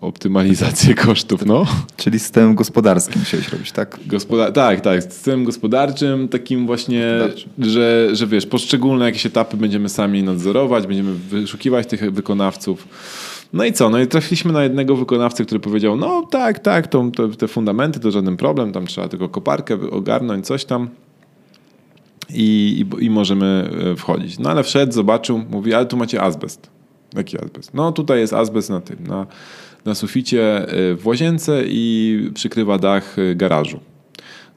Speaker 1: optymalizację kosztów, no.
Speaker 2: Czyli systemem gospodarskim musiałeś robić, tak?
Speaker 1: Gospoda tak, tak, systemem gospodarczym, takim właśnie, że, że wiesz, poszczególne jakieś etapy będziemy sami nadzorować, będziemy wyszukiwać tych wykonawców. No i co? No i trafiliśmy na jednego wykonawcę, który powiedział, no tak, tak, to, to, te fundamenty to żaden problem, tam trzeba tylko koparkę ogarnąć, coś tam. I, i, i możemy e, wchodzić. No ale wszedł, zobaczył, mówi, ale tu macie azbest. Jaki azbest? No tutaj jest azbest na tym, na, na suficie y, w łazience i przykrywa dach y, garażu.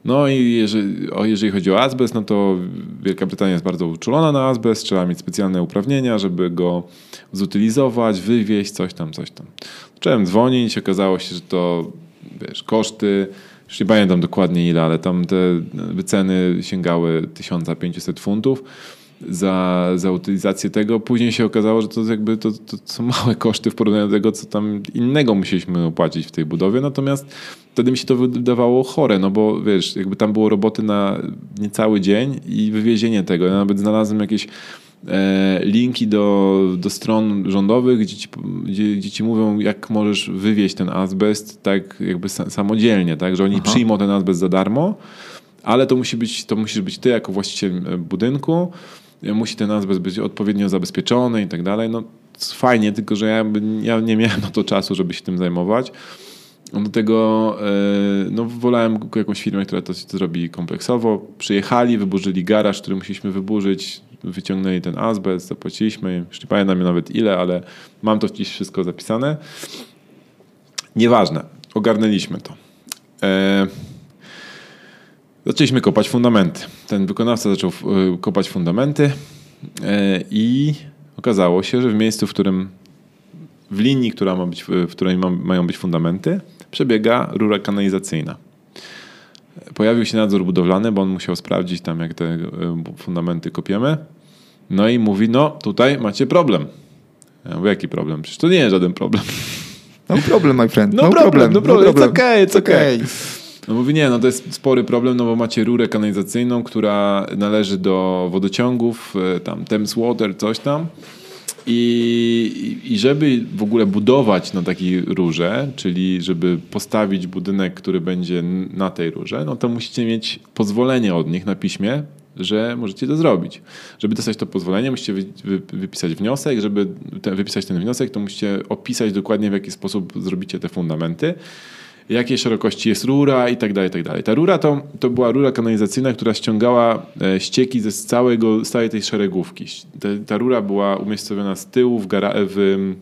Speaker 1: No i jeżeli, jeżeli, chodzi o azbest, no to Wielka Brytania jest bardzo uczulona na azbest, trzeba mieć specjalne uprawnienia, żeby go zutylizować, wywieźć, coś tam, coś tam. Zacząłem dzwonić, okazało się, że to wiesz, koszty, już nie pamiętam dokładnie ile, ale tam te wyceny sięgały 1500 funtów za, za utylizację tego. Później się okazało, że to jakby to, to, są małe koszty w porównaniu do tego, co tam innego musieliśmy opłacić w tej budowie. Natomiast wtedy mi się to wydawało chore, no bo wiesz, jakby tam było roboty na niecały dzień i wywiezienie tego. Ja nawet znalazłem jakieś e, linki do, do stron rządowych, gdzie ci, gdzie, gdzie ci mówią, jak możesz wywieźć ten azbest tak jakby samodzielnie, tak, że oni Aha. przyjmą ten azbest za darmo, ale to musi być, to musisz być ty jako właściciel e, budynku, musi ten azbest być odpowiednio zabezpieczony i tak dalej. No fajnie, tylko że ja, ja nie miałem na to czasu, żeby się tym zajmować. Do tego e, no, wolałem jakąś firmę, która to zrobi kompleksowo. Przyjechali, wyburzyli garaż, który musieliśmy wyburzyć, wyciągnęli ten azbest, zapłaciliśmy. Już nie pamiętam nawet ile, ale mam to gdzieś wszystko zapisane. Nieważne, ogarnęliśmy to. E, Zaczęliśmy kopać fundamenty. Ten wykonawca zaczął e, kopać fundamenty e, i okazało się, że w miejscu, w którym w linii, która ma być, w której ma, mają być fundamenty, przebiega rura kanalizacyjna. Pojawił się nadzór budowlany, bo on musiał sprawdzić tam, jak te e, fundamenty kopiemy. No i mówi, no tutaj macie problem. Ja mówię, jaki problem? Przecież to nie jest żaden problem.
Speaker 2: No problem, my friend.
Speaker 1: No, no problem, problem, no problem. No problem. It's okay, it's okay. okay. No mówi, nie, no to jest spory problem, no bo macie rurę kanalizacyjną, która należy do wodociągów, e, tam Thames Water, coś tam. I, I żeby w ogóle budować na takiej rurze, czyli żeby postawić budynek, który będzie na tej rurze, no to musicie mieć pozwolenie od nich na piśmie, że możecie to zrobić. Żeby dostać to pozwolenie, musicie wy, wy, wypisać wniosek. Żeby te, wypisać ten wniosek, to musicie opisać dokładnie, w jaki sposób zrobicie te fundamenty jakiej szerokości jest rura i tak dalej, tak dalej. Ta rura to, to była rura kanalizacyjna, która ściągała e, ścieki ze całego, z całej tej szeregówki. Ta, ta rura była umiejscowiona z tyłu w, w,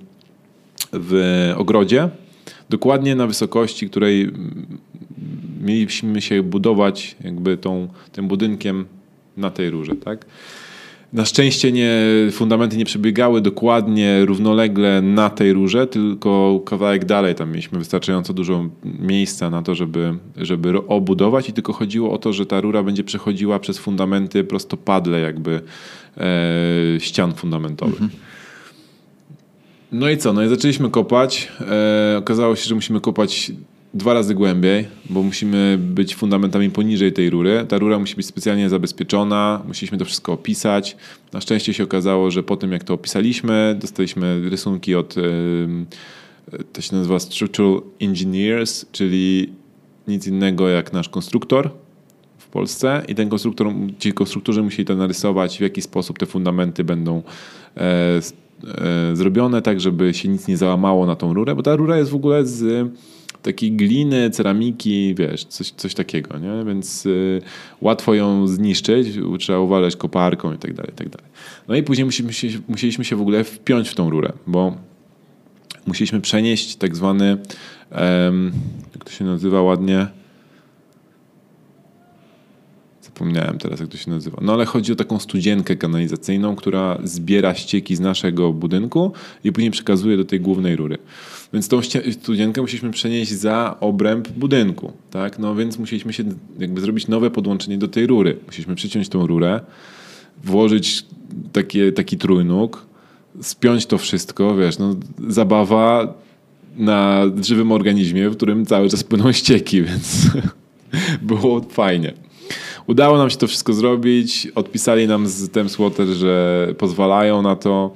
Speaker 1: w ogrodzie, dokładnie na wysokości, której mieliśmy się budować jakby tą, tym budynkiem na tej rurze, tak? Na szczęście nie, fundamenty nie przebiegały dokładnie równolegle na tej rurze, tylko kawałek dalej. Tam mieliśmy wystarczająco dużo miejsca na to, żeby, żeby obudować i tylko chodziło o to, że ta rura będzie przechodziła przez fundamenty prostopadle jakby e, ścian fundamentowych. Mhm. No i co? No i zaczęliśmy kopać. E, okazało się, że musimy kopać dwa razy głębiej, bo musimy być fundamentami poniżej tej rury. Ta rura musi być specjalnie zabezpieczona, musieliśmy to wszystko opisać. Na szczęście się okazało, że po tym jak to opisaliśmy, dostaliśmy rysunki od, to się nazywa Structural Engineers, czyli nic innego jak nasz konstruktor w Polsce i ten konstruktor, ci konstruktorzy musieli to narysować, w jaki sposób te fundamenty będą e, e, zrobione, tak żeby się nic nie załamało na tą rurę, bo ta rura jest w ogóle z takiej gliny, ceramiki, wiesz, coś, coś takiego, nie? Więc y, łatwo ją zniszczyć, trzeba uważać koparką i tak dalej, i tak dalej. No i później musimy się, musieliśmy się w ogóle wpiąć w tą rurę, bo musieliśmy przenieść tak zwany, um, jak to się nazywa ładnie, zapomniałem teraz, jak to się nazywa. No ale chodzi o taką studzienkę kanalizacyjną, która zbiera ścieki z naszego budynku i później przekazuje do tej głównej rury. Więc tą studzienkę musieliśmy przenieść za obręb budynku, tak? No więc musieliśmy się jakby zrobić nowe podłączenie do tej rury. Musieliśmy przyciąć tą rurę, włożyć takie, taki trójnóg, spiąć to wszystko, wiesz, no, zabawa na żywym organizmie, w którym cały czas płyną ścieki, więc było fajnie. Udało nam się to wszystko zrobić. Odpisali nam z Thames że pozwalają na to.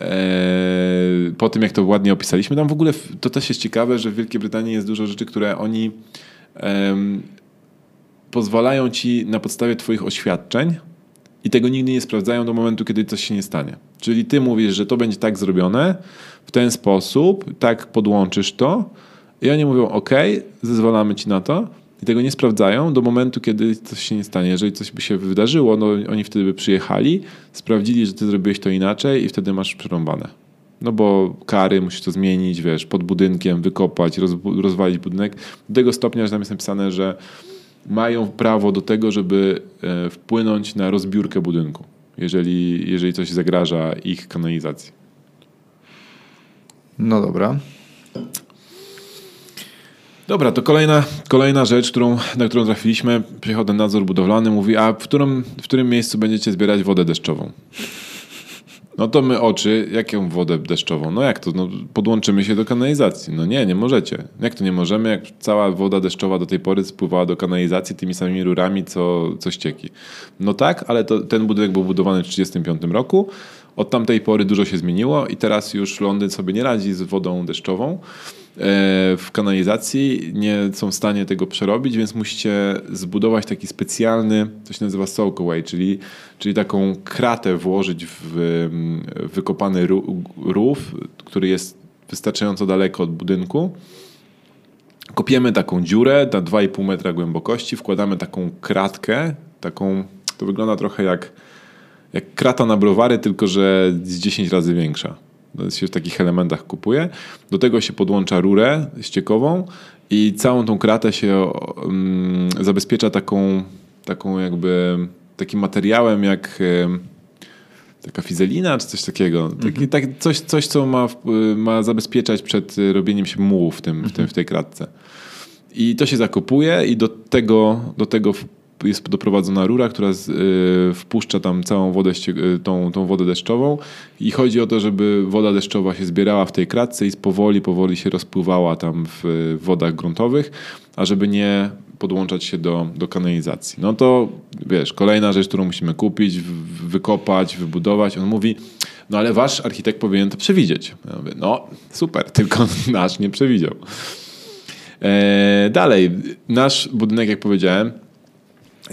Speaker 1: Eee, po tym, jak to ładnie opisaliśmy, tam w ogóle to też jest ciekawe, że w Wielkiej Brytanii jest dużo rzeczy, które oni pozwalają ci na podstawie Twoich oświadczeń i tego nigdy nie sprawdzają do momentu, kiedy coś się nie stanie. Czyli Ty mówisz, że to będzie tak zrobione, w ten sposób, tak podłączysz to i oni mówią, OK, zezwalamy Ci na to i tego nie sprawdzają do momentu, kiedy coś się nie stanie. Jeżeli coś by się wydarzyło, no oni wtedy by przyjechali, sprawdzili, że Ty zrobiłeś to inaczej i wtedy masz przerąbane. No bo kary, musisz to zmienić, wiesz, pod budynkiem, wykopać, rozwalić budynek. Do tego stopnia, że tam jest napisane, że mają prawo do tego, żeby e, wpłynąć na rozbiórkę budynku, jeżeli, jeżeli coś zagraża ich kanalizacji.
Speaker 2: No dobra.
Speaker 1: Dobra, to kolejna, kolejna rzecz, którą, na którą trafiliśmy. Przychodzi nadzór budowlany, mówi, a w którym, w którym miejscu będziecie zbierać wodę deszczową? No to my oczy, jaką wodę deszczową? No jak to? No, podłączymy się do kanalizacji. No nie, nie możecie. Jak to nie możemy, jak cała woda deszczowa do tej pory spływała do kanalizacji tymi samymi rurami, co, co ścieki. No tak, ale to, ten budynek był budowany w 1935 roku. Od tamtej pory dużo się zmieniło i teraz już Londyn sobie nie radzi z wodą deszczową. E, w kanalizacji, nie są w stanie tego przerobić, więc musicie zbudować taki specjalny, to się nazywa soakaway, czyli, czyli taką kratę włożyć w wykopany rów, który jest wystarczająco daleko od budynku. Kopiemy taką dziurę na 2,5 metra głębokości, wkładamy taką kratkę, taką, to wygląda trochę jak, jak krata na browary, tylko że z 10 razy większa się w takich elementach kupuje. Do tego się podłącza rurę ściekową i całą tą kratę się um, zabezpiecza taką, taką jakby takim materiałem jak taka fizelina czy coś takiego. Taki, mhm. tak, coś, coś, co ma, ma zabezpieczać przed robieniem się mułu w, tym, w, tym, mhm. w tej kratce. I to się zakopuje i do tego, do tego jest doprowadzona rura, która z, y, wpuszcza tam całą wodę, y, tą, tą wodę deszczową i chodzi o to, żeby woda deszczowa się zbierała w tej kratce i powoli, powoli się rozpływała tam w wodach gruntowych, a żeby nie podłączać się do, do kanalizacji. No to wiesz, kolejna rzecz, którą musimy kupić, wykopać, wybudować. On mówi, no ale wasz architekt powinien to przewidzieć. Ja mówię, no super, tylko nasz nie przewidział. E, dalej, nasz budynek, jak powiedziałem,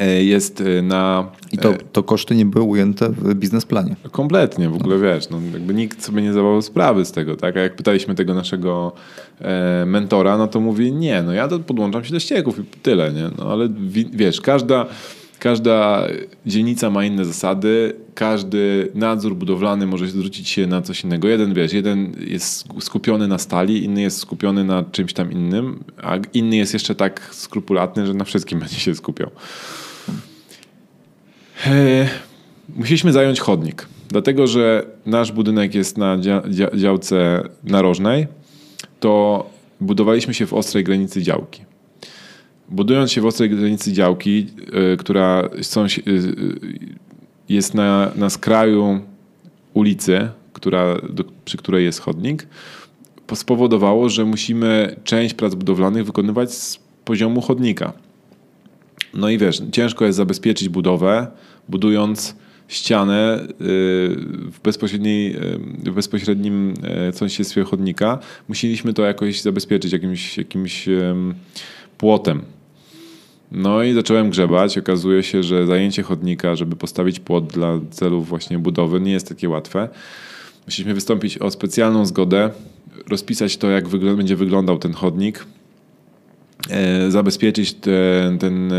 Speaker 1: jest e, na...
Speaker 2: I to, to koszty nie były ujęte w biznesplanie.
Speaker 1: Kompletnie, w ogóle wiesz, no, jakby nikt sobie nie zdawał sprawy z tego, tak? A jak pytaliśmy tego naszego e, mentora, no to mówi, nie, no ja to podłączam się do ścieków i tyle, nie? No ale wiesz, każda Każda dzielnica ma inne zasady, każdy nadzór budowlany może zwrócić się na coś innego. Jeden, wiesz, jeden jest skupiony na stali, inny jest skupiony na czymś tam innym, a inny jest jeszcze tak skrupulatny, że na wszystkim będzie się skupiał. E, musieliśmy zająć chodnik, dlatego że nasz budynek jest na działce narożnej, to budowaliśmy się w ostrej granicy działki. Budując się w ostrej granicy działki, y, która y, jest na, na skraju ulicy, która, do, przy której jest chodnik, spowodowało, że musimy część prac budowlanych wykonywać z poziomu chodnika. No i wiesz, ciężko jest zabezpieczyć budowę, budując ścianę y, w, bezpośredniej, w bezpośrednim sąsiedztwie chodnika. Musieliśmy to jakoś zabezpieczyć jakimś, jakimś płotem. No i zacząłem grzebać. Okazuje się, że zajęcie chodnika, żeby postawić płot dla celów właśnie budowy, nie jest takie łatwe. Musieliśmy wystąpić o specjalną zgodę, rozpisać to, jak będzie wyglądał ten chodnik, zabezpieczyć ten, ten,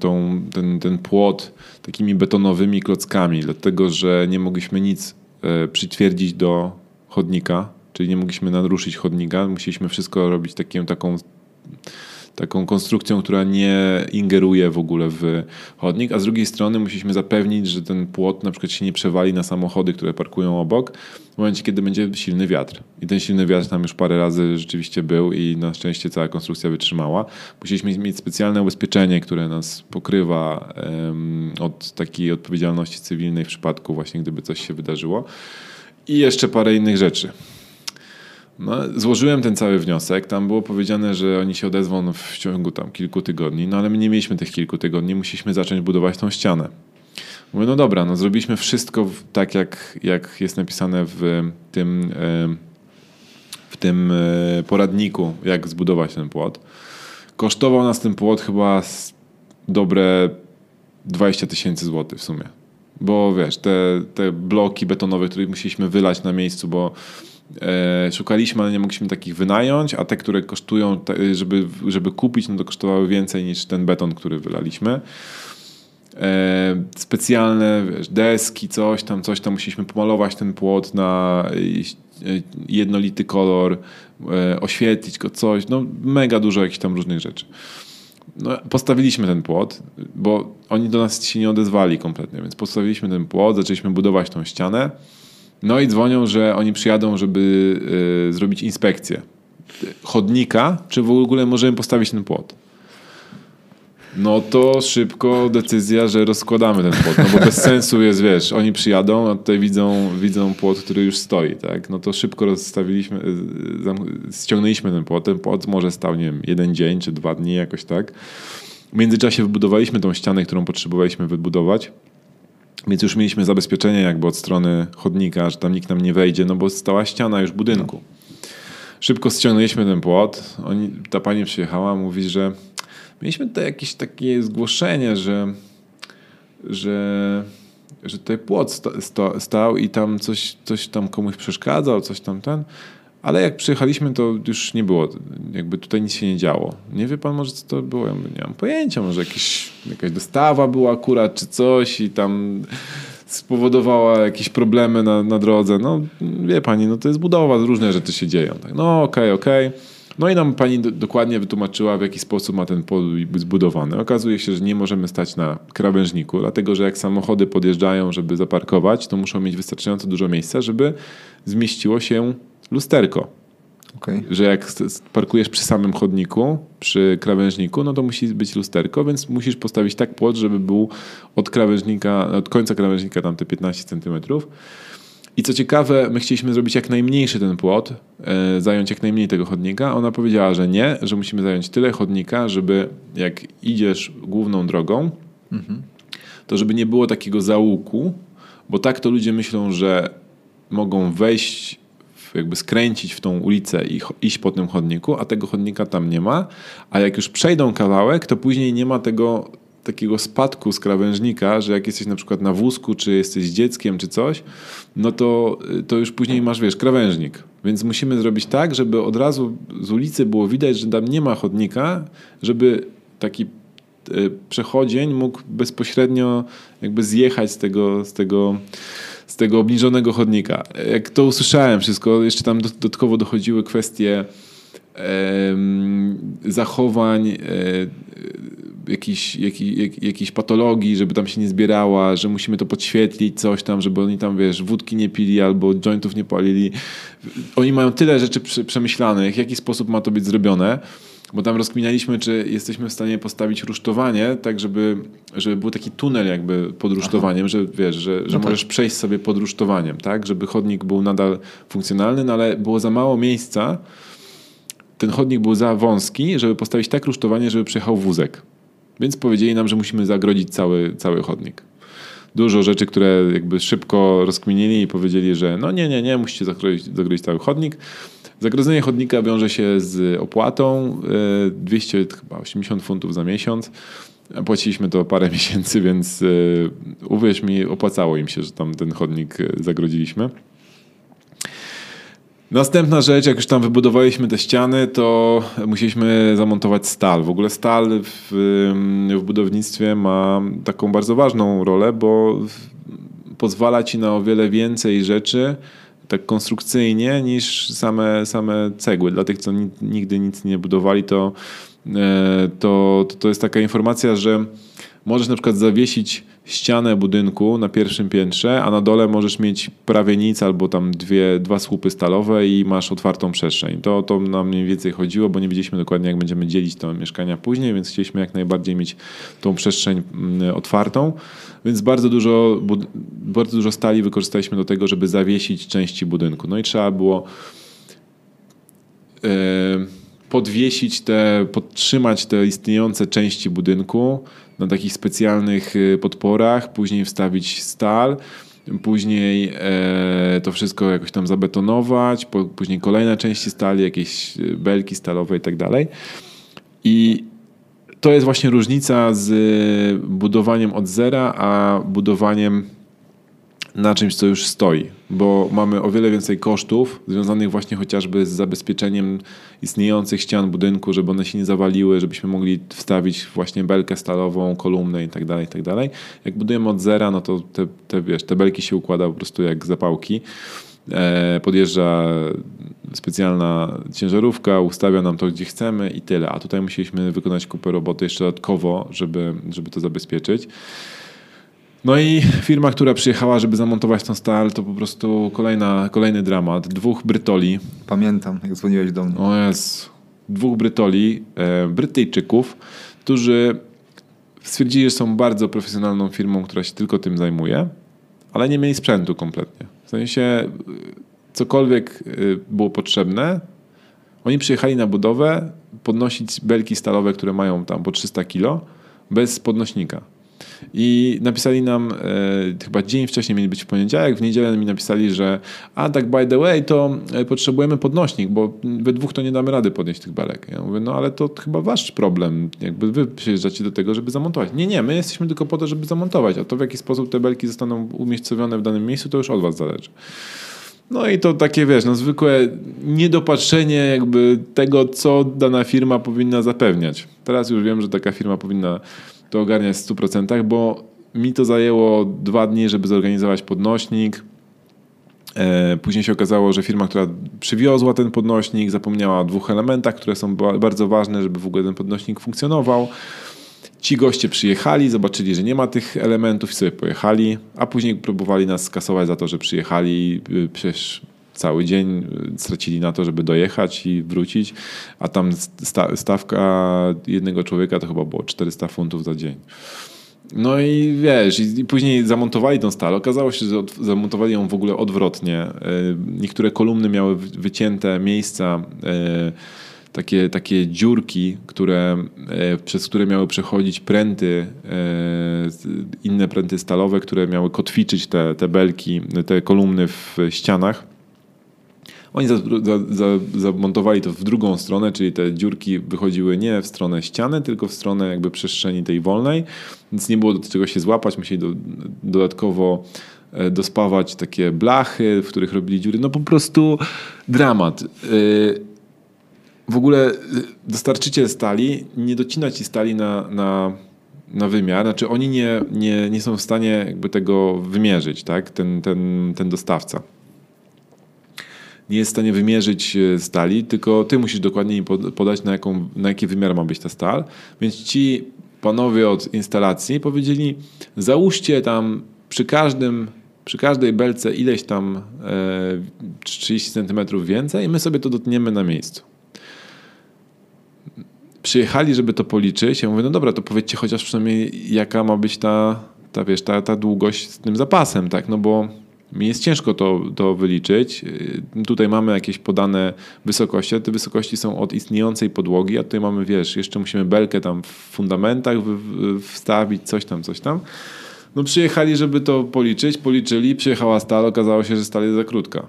Speaker 1: tą, ten, ten płot takimi betonowymi klockami, dlatego że nie mogliśmy nic e, przytwierdzić do chodnika, czyli nie mogliśmy naruszyć chodnika. Musieliśmy wszystko robić takim, taką taką konstrukcją, która nie ingeruje w ogóle w chodnik, a z drugiej strony musieliśmy zapewnić, że ten płot na przykład się nie przewali na samochody, które parkują obok, w momencie, kiedy będzie silny wiatr. I ten silny wiatr tam już parę razy rzeczywiście był i na szczęście cała konstrukcja wytrzymała. Musieliśmy mieć specjalne ubezpieczenie, które nas pokrywa um, od takiej odpowiedzialności cywilnej w przypadku właśnie, gdyby coś się wydarzyło. i jeszcze parę innych rzeczy. No, złożyłem ten cały wniosek. Tam było powiedziane, że oni się odezwą w ciągu tam kilku tygodni, no ale my nie mieliśmy tych kilku tygodni, musieliśmy zacząć budować tą ścianę. Mówię, no dobra, no zrobiliśmy wszystko tak, jak, jak jest napisane w tym, e, w tym e, poradniku, jak zbudować ten płot. Kosztował nas ten płot chyba dobre 20 tysięcy złotych w sumie. Bo wiesz, te, te bloki betonowe, które musieliśmy wylać na miejscu, bo szukaliśmy, ale nie mogliśmy takich wynająć, a te, które kosztują, żeby, żeby kupić, no to kosztowały więcej niż ten beton, który wylaliśmy. E, specjalne wiesz, deski, coś tam, coś tam. Musieliśmy pomalować ten płot na e, jednolity kolor, e, oświetlić go, coś. No mega dużo jakichś tam różnych rzeczy. No, postawiliśmy ten płot, bo oni do nas się nie odezwali kompletnie, więc postawiliśmy ten płot, zaczęliśmy budować tą ścianę. No i dzwonią, że oni przyjadą, żeby y, zrobić inspekcję chodnika, czy w ogóle możemy postawić ten płot. No to szybko decyzja, że rozkładamy ten płot, no bo bez sensu jest, wiesz, oni przyjadą, a tutaj widzą, widzą płot, który już stoi, tak? No to szybko rozstawiliśmy, y, ściągnęliśmy ten płot, ten płot może stał, nie wiem, jeden dzień czy dwa dni jakoś tak. W międzyczasie wybudowaliśmy tą ścianę, którą potrzebowaliśmy wybudować. Więc już mieliśmy zabezpieczenie jakby od strony chodnika, że tam nikt nam nie wejdzie, no bo stała ściana już budynku. Szybko ściągnęliśmy ten płot. Oni, ta pani przyjechała, mówi, że mieliśmy tutaj jakieś takie zgłoszenie, że, że, że tutaj płot sta, sta, stał i tam coś, coś tam komuś przeszkadzał, coś tam ten. Ale jak przyjechaliśmy, to już nie było, jakby tutaj nic się nie działo. Nie wie pan może, co to było? Ja nie mam pojęcia, może jakieś, jakaś dostawa była akurat, czy coś i tam spowodowała jakieś problemy na, na drodze. No wie pani, no to jest budowa, różne rzeczy się dzieją. Tak, no okej, okay, okej. Okay. No i nam pani do, dokładnie wytłumaczyła, w jaki sposób ma ten pol być zbudowany. Okazuje się, że nie możemy stać na krawężniku, dlatego że jak samochody podjeżdżają, żeby zaparkować, to muszą mieć wystarczająco dużo miejsca, żeby zmieściło się lusterko. Okay. Że jak parkujesz przy samym chodniku, przy krawężniku, no to musi być lusterko, więc musisz postawić tak płot, żeby był od krawężnika, od końca krawężnika tam te 15 centymetrów. I co ciekawe, my chcieliśmy zrobić jak najmniejszy ten płot, e, zająć jak najmniej tego chodnika. Ona powiedziała, że nie, że musimy zająć tyle chodnika, żeby jak idziesz główną drogą, mhm. to żeby nie było takiego załuku, bo tak to ludzie myślą, że mogą wejść jakby skręcić w tą ulicę i iść po tym chodniku, a tego chodnika tam nie ma, a jak już przejdą kawałek, to później nie ma tego takiego spadku z krawężnika, że jak jesteś na przykład na wózku, czy jesteś dzieckiem, czy coś, no to, to już później masz, wiesz, krawężnik. Więc musimy zrobić tak, żeby od razu z ulicy było widać, że tam nie ma chodnika, żeby taki e, przechodzień mógł bezpośrednio jakby zjechać z tego, z tego z tego obniżonego chodnika. Jak to usłyszałem wszystko, jeszcze tam dodatkowo dochodziły kwestie zachowań, e, jakichś, jakich, patologii, żeby tam się nie zbierała, że musimy to podświetlić, coś tam, żeby oni tam, wiesz, wódki nie pili albo jointów nie palili. Oni mają tyle rzeczy przemyślanych, w jaki sposób ma to być zrobione bo tam rozkminialiśmy, czy jesteśmy w stanie postawić rusztowanie, tak żeby, żeby był taki tunel jakby pod rusztowaniem, Aha. że wiesz, że, że no możesz tak. przejść sobie pod rusztowaniem, tak? Żeby chodnik był nadal funkcjonalny, no ale było za mało miejsca. Ten chodnik był za wąski, żeby postawić tak rusztowanie, żeby przejechał wózek. Więc powiedzieli nam, że musimy zagrodzić cały, cały chodnik. Dużo rzeczy, które jakby szybko rozkminili i powiedzieli, że no nie, nie, nie, musicie zagrodzić, zagrodzić cały chodnik. Zagrodzenie chodnika wiąże się z opłatą 280 e, funtów za miesiąc. Płaciliśmy to parę miesięcy, więc e, uwierz mi, opłacało im się, że tam ten chodnik e, zagrodziliśmy. Następna rzecz, jak już tam wybudowaliśmy te ściany, to musieliśmy zamontować stal. W ogóle stal w, w budownictwie ma taką bardzo ważną rolę, bo pozwala ci na o wiele więcej rzeczy, tak konstrukcyjnie niż same, same cegły. Dla tych, co nigdy nic nie budowali, to, e, to, to jest taka informacja, że możesz na przykład zawiesić ścianę budynku na pierwszym piętrze, a na dole możesz mieć prawie nic albo tam dwie, dwa słupy stalowe i masz otwartą przestrzeń. To, to nam mniej więcej chodziło, bo nie wiedzieliśmy dokładnie, jak będziemy dzielić te mieszkania później, więc chcieliśmy jak najbardziej mieć tą przestrzeń mm, otwartą. Więc bardzo dużo, bardzo dużo stali wykorzystaliśmy do tego, żeby zawiesić części budynku. No i trzeba było yy, podwiesić te, podtrzymać te istniejące części budynku na takich specjalnych y, podporach, później wstawić stal, później e, to wszystko jakoś tam zabetonować, później kolejne części stali, jakieś y, belki stalowe i tak dalej. I to jest właśnie różnica z budowaniem od zera, a budowaniem na czymś, co już stoi, bo mamy o wiele więcej kosztów związanych właśnie chociażby z zabezpieczeniem istniejących ścian budynku, żeby one się nie zawaliły, żebyśmy mogli wstawić właśnie belkę stalową, kolumnę i tak dalej, i tak. Jak budujemy od zera, no to te, te, wiesz, te belki się układa po prostu jak zapałki. E, podjeżdża specjalna ciężarówka, ustawia nam to, gdzie chcemy i tyle. A tutaj musieliśmy wykonać kupę roboty jeszcze dodatkowo, żeby, żeby to zabezpieczyć. No i firma, która przyjechała, żeby zamontować tą stal, to po prostu kolejna, kolejny dramat. Dwóch Brytoli.
Speaker 2: Pamiętam, jak dzwoniłeś do mnie.
Speaker 1: O jest. Dwóch Brytoli, e, Brytyjczyków, którzy stwierdzili, że są bardzo profesjonalną firmą, która się tylko tym zajmuje, ale nie mieli sprzętu kompletnie. W sensie e, cokolwiek e, było potrzebne, oni przyjechali na budowę podnosić belki stalowe, które mają tam po 300 kilo, bez podnośnika. I napisali nam, e, chyba dzień wcześniej mieli być w poniedziałek, w niedzielę mi napisali, że a tak by the way, to e, potrzebujemy podnośnik, bo we dwóch to nie damy rady podnieść tych belek. Ja mówię, no ale to chyba wasz problem, jakby wy przyjeżdżacie do tego, żeby zamontować. Nie, nie, my jesteśmy tylko po to, żeby zamontować, a to w jaki sposób te belki zostaną umiejscowione w danym miejscu, to już od was zależy. No i to takie, wiesz, no zwykłe niedopatrzenie jakby tego, co dana firma powinna zapewniać. Teraz już wiem, że taka firma powinna to ogarniać w 100%, bo mi to zajęło dwa dni, żeby zorganizować podnośnik. E, później się okazało, że firma, która przywiozła ten podnośnik, zapomniała o dwóch elementach, które są bardzo ważne, żeby w ogóle ten podnośnik funkcjonował. Ci goście przyjechali, zobaczyli, że nie ma tych elementów i sobie pojechali, a później próbowali nas skasować za to, że przyjechali. Y, przecież cały dzień y, stracili na to, żeby dojechać i wrócić, a tam stawka jednego człowieka to chyba było 400 funtów za dzień. No i wiesz, i, później zamontowali tą stal. Okazało się, że zamontowali ją w ogóle odwrotnie. Y, niektóre kolumny miały wycięte miejsca, y, takie, takie dziurki, które, przez które miały przechodzić pręty, inne pręty stalowe, które miały kotwiczyć te, te belki, te kolumny w ścianach. Oni zamontowali to w drugą stronę, czyli te dziurki wychodziły nie w stronę ściany, tylko w stronę jakby przestrzeni tej wolnej, więc nie było do czego się złapać, musieli do, dodatkowo e, dospawać takie blachy, w których robili dziury. No po prostu dramat. E, w ogóle e, dostarczyciel stali nie docina ci stali na, na, na wymiar, znaczy oni nie, nie, nie są w stanie jakby tego wymierzyć, tak? ten, ten, ten dostawca nie jest w stanie wymierzyć e, stali, tylko ty musisz dokładnie im podać, na, jaką, na jaki wymiar ma być ta stal. Więc ci panowie od instalacji powiedzieli, załóżcie tam przy każdym przy każdej belce ileś tam e, 30 cm więcej i my sobie to dotniemy na miejscu. Przyjechali, żeby to policzyć. Ja mówię, no dobra, to powiedzcie chociaż przynajmniej jaka ma być ta, ta, wiesz, ta, ta długość z tym zapasem, tak? No bo jest ciężko to, to wyliczyć. Y, tutaj mamy jakieś podane wysokości, te wysokości są od istniejącej podłogi, a tutaj mamy, wiesz, jeszcze musimy belkę tam w fundamentach wstawić, coś tam, coś tam. No przyjechali, żeby to policzyć, policzyli, przyjechała stal, okazało się, że stal jest za krótka.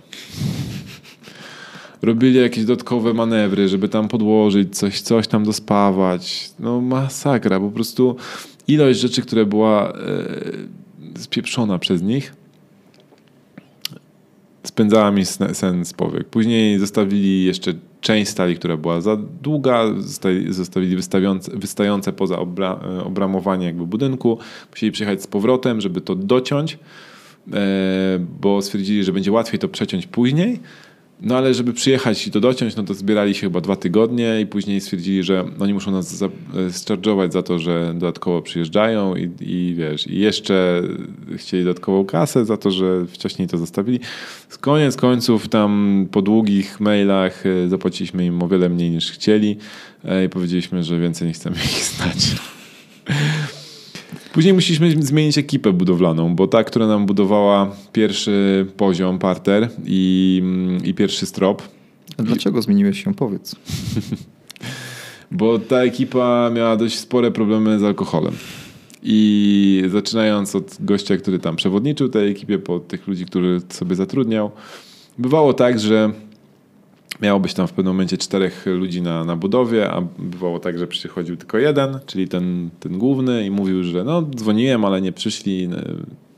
Speaker 1: Robili jakieś dodatkowe manewry, żeby tam podłożyć coś, coś tam dospawać. No masakra, po prostu ilość rzeczy, która była e, spieprzona przez nich spędzała mi sen z powiek. Później zostawili jeszcze część stali, która była za długa, zostawili wystające poza obra, e, obramowanie jakby budynku. Musieli przyjechać z powrotem, żeby to dociąć, e, bo stwierdzili, że będzie łatwiej to przeciąć później. No ale żeby przyjechać i to dociąć, no to zbierali się chyba dwa tygodnie i później stwierdzili, że oni muszą nas za, e, za to, że dodatkowo przyjeżdżają i, i wiesz, i jeszcze chcieli dodatkową kasę za to, że wcześniej to zostawili. Z koniec końców tam po długich mailach e, zapłaciliśmy im o wiele mniej niż chcieli e, i powiedzieliśmy, że więcej nie chcemy ich znać. Później musieliśmy zmienić ekipę budowlaną, bo ta, która nam budowała pierwszy poziom, parter i, i pierwszy strop.
Speaker 2: A dlaczego zmieniłeś się? Powiedz.
Speaker 1: bo ta ekipa miała dość spore problemy z alkoholem. I zaczynając od gościa, który tam przewodniczył tej ekipie, po tych ludzi, których sobie zatrudniał, bywało tak, że Miało być tam w pewnym momencie czterech ludzi na, na budowie, a bywało tak, że przychodził tylko jeden, czyli ten, ten główny i mówił, że no dzwoniłem, ale nie przyszli,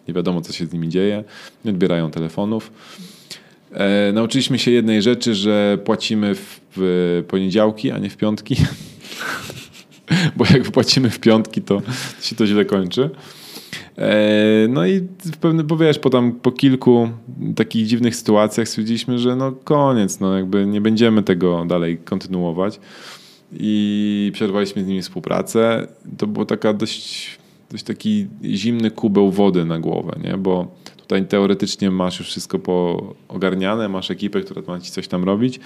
Speaker 1: nie wiadomo co się z nimi dzieje, nie odbierają telefonów. E, nauczyliśmy się jednej rzeczy, że płacimy w, w poniedziałki, a nie w piątki. Bo jak płacimy w piątki, to się to źle kończy. E, no i w pewnym, bo wiesz, po, tam, po kilku takich dziwnych sytuacjach stwierdziliśmy, że no koniec, no jakby nie będziemy tego dalej kontynuować i przerwaliśmy z nimi współpracę. To było taka dość, dość taki zimny kubeł wody na głowę, nie? bo tutaj teoretycznie masz już wszystko poogarniane, masz ekipę, która ma ci coś tam robić,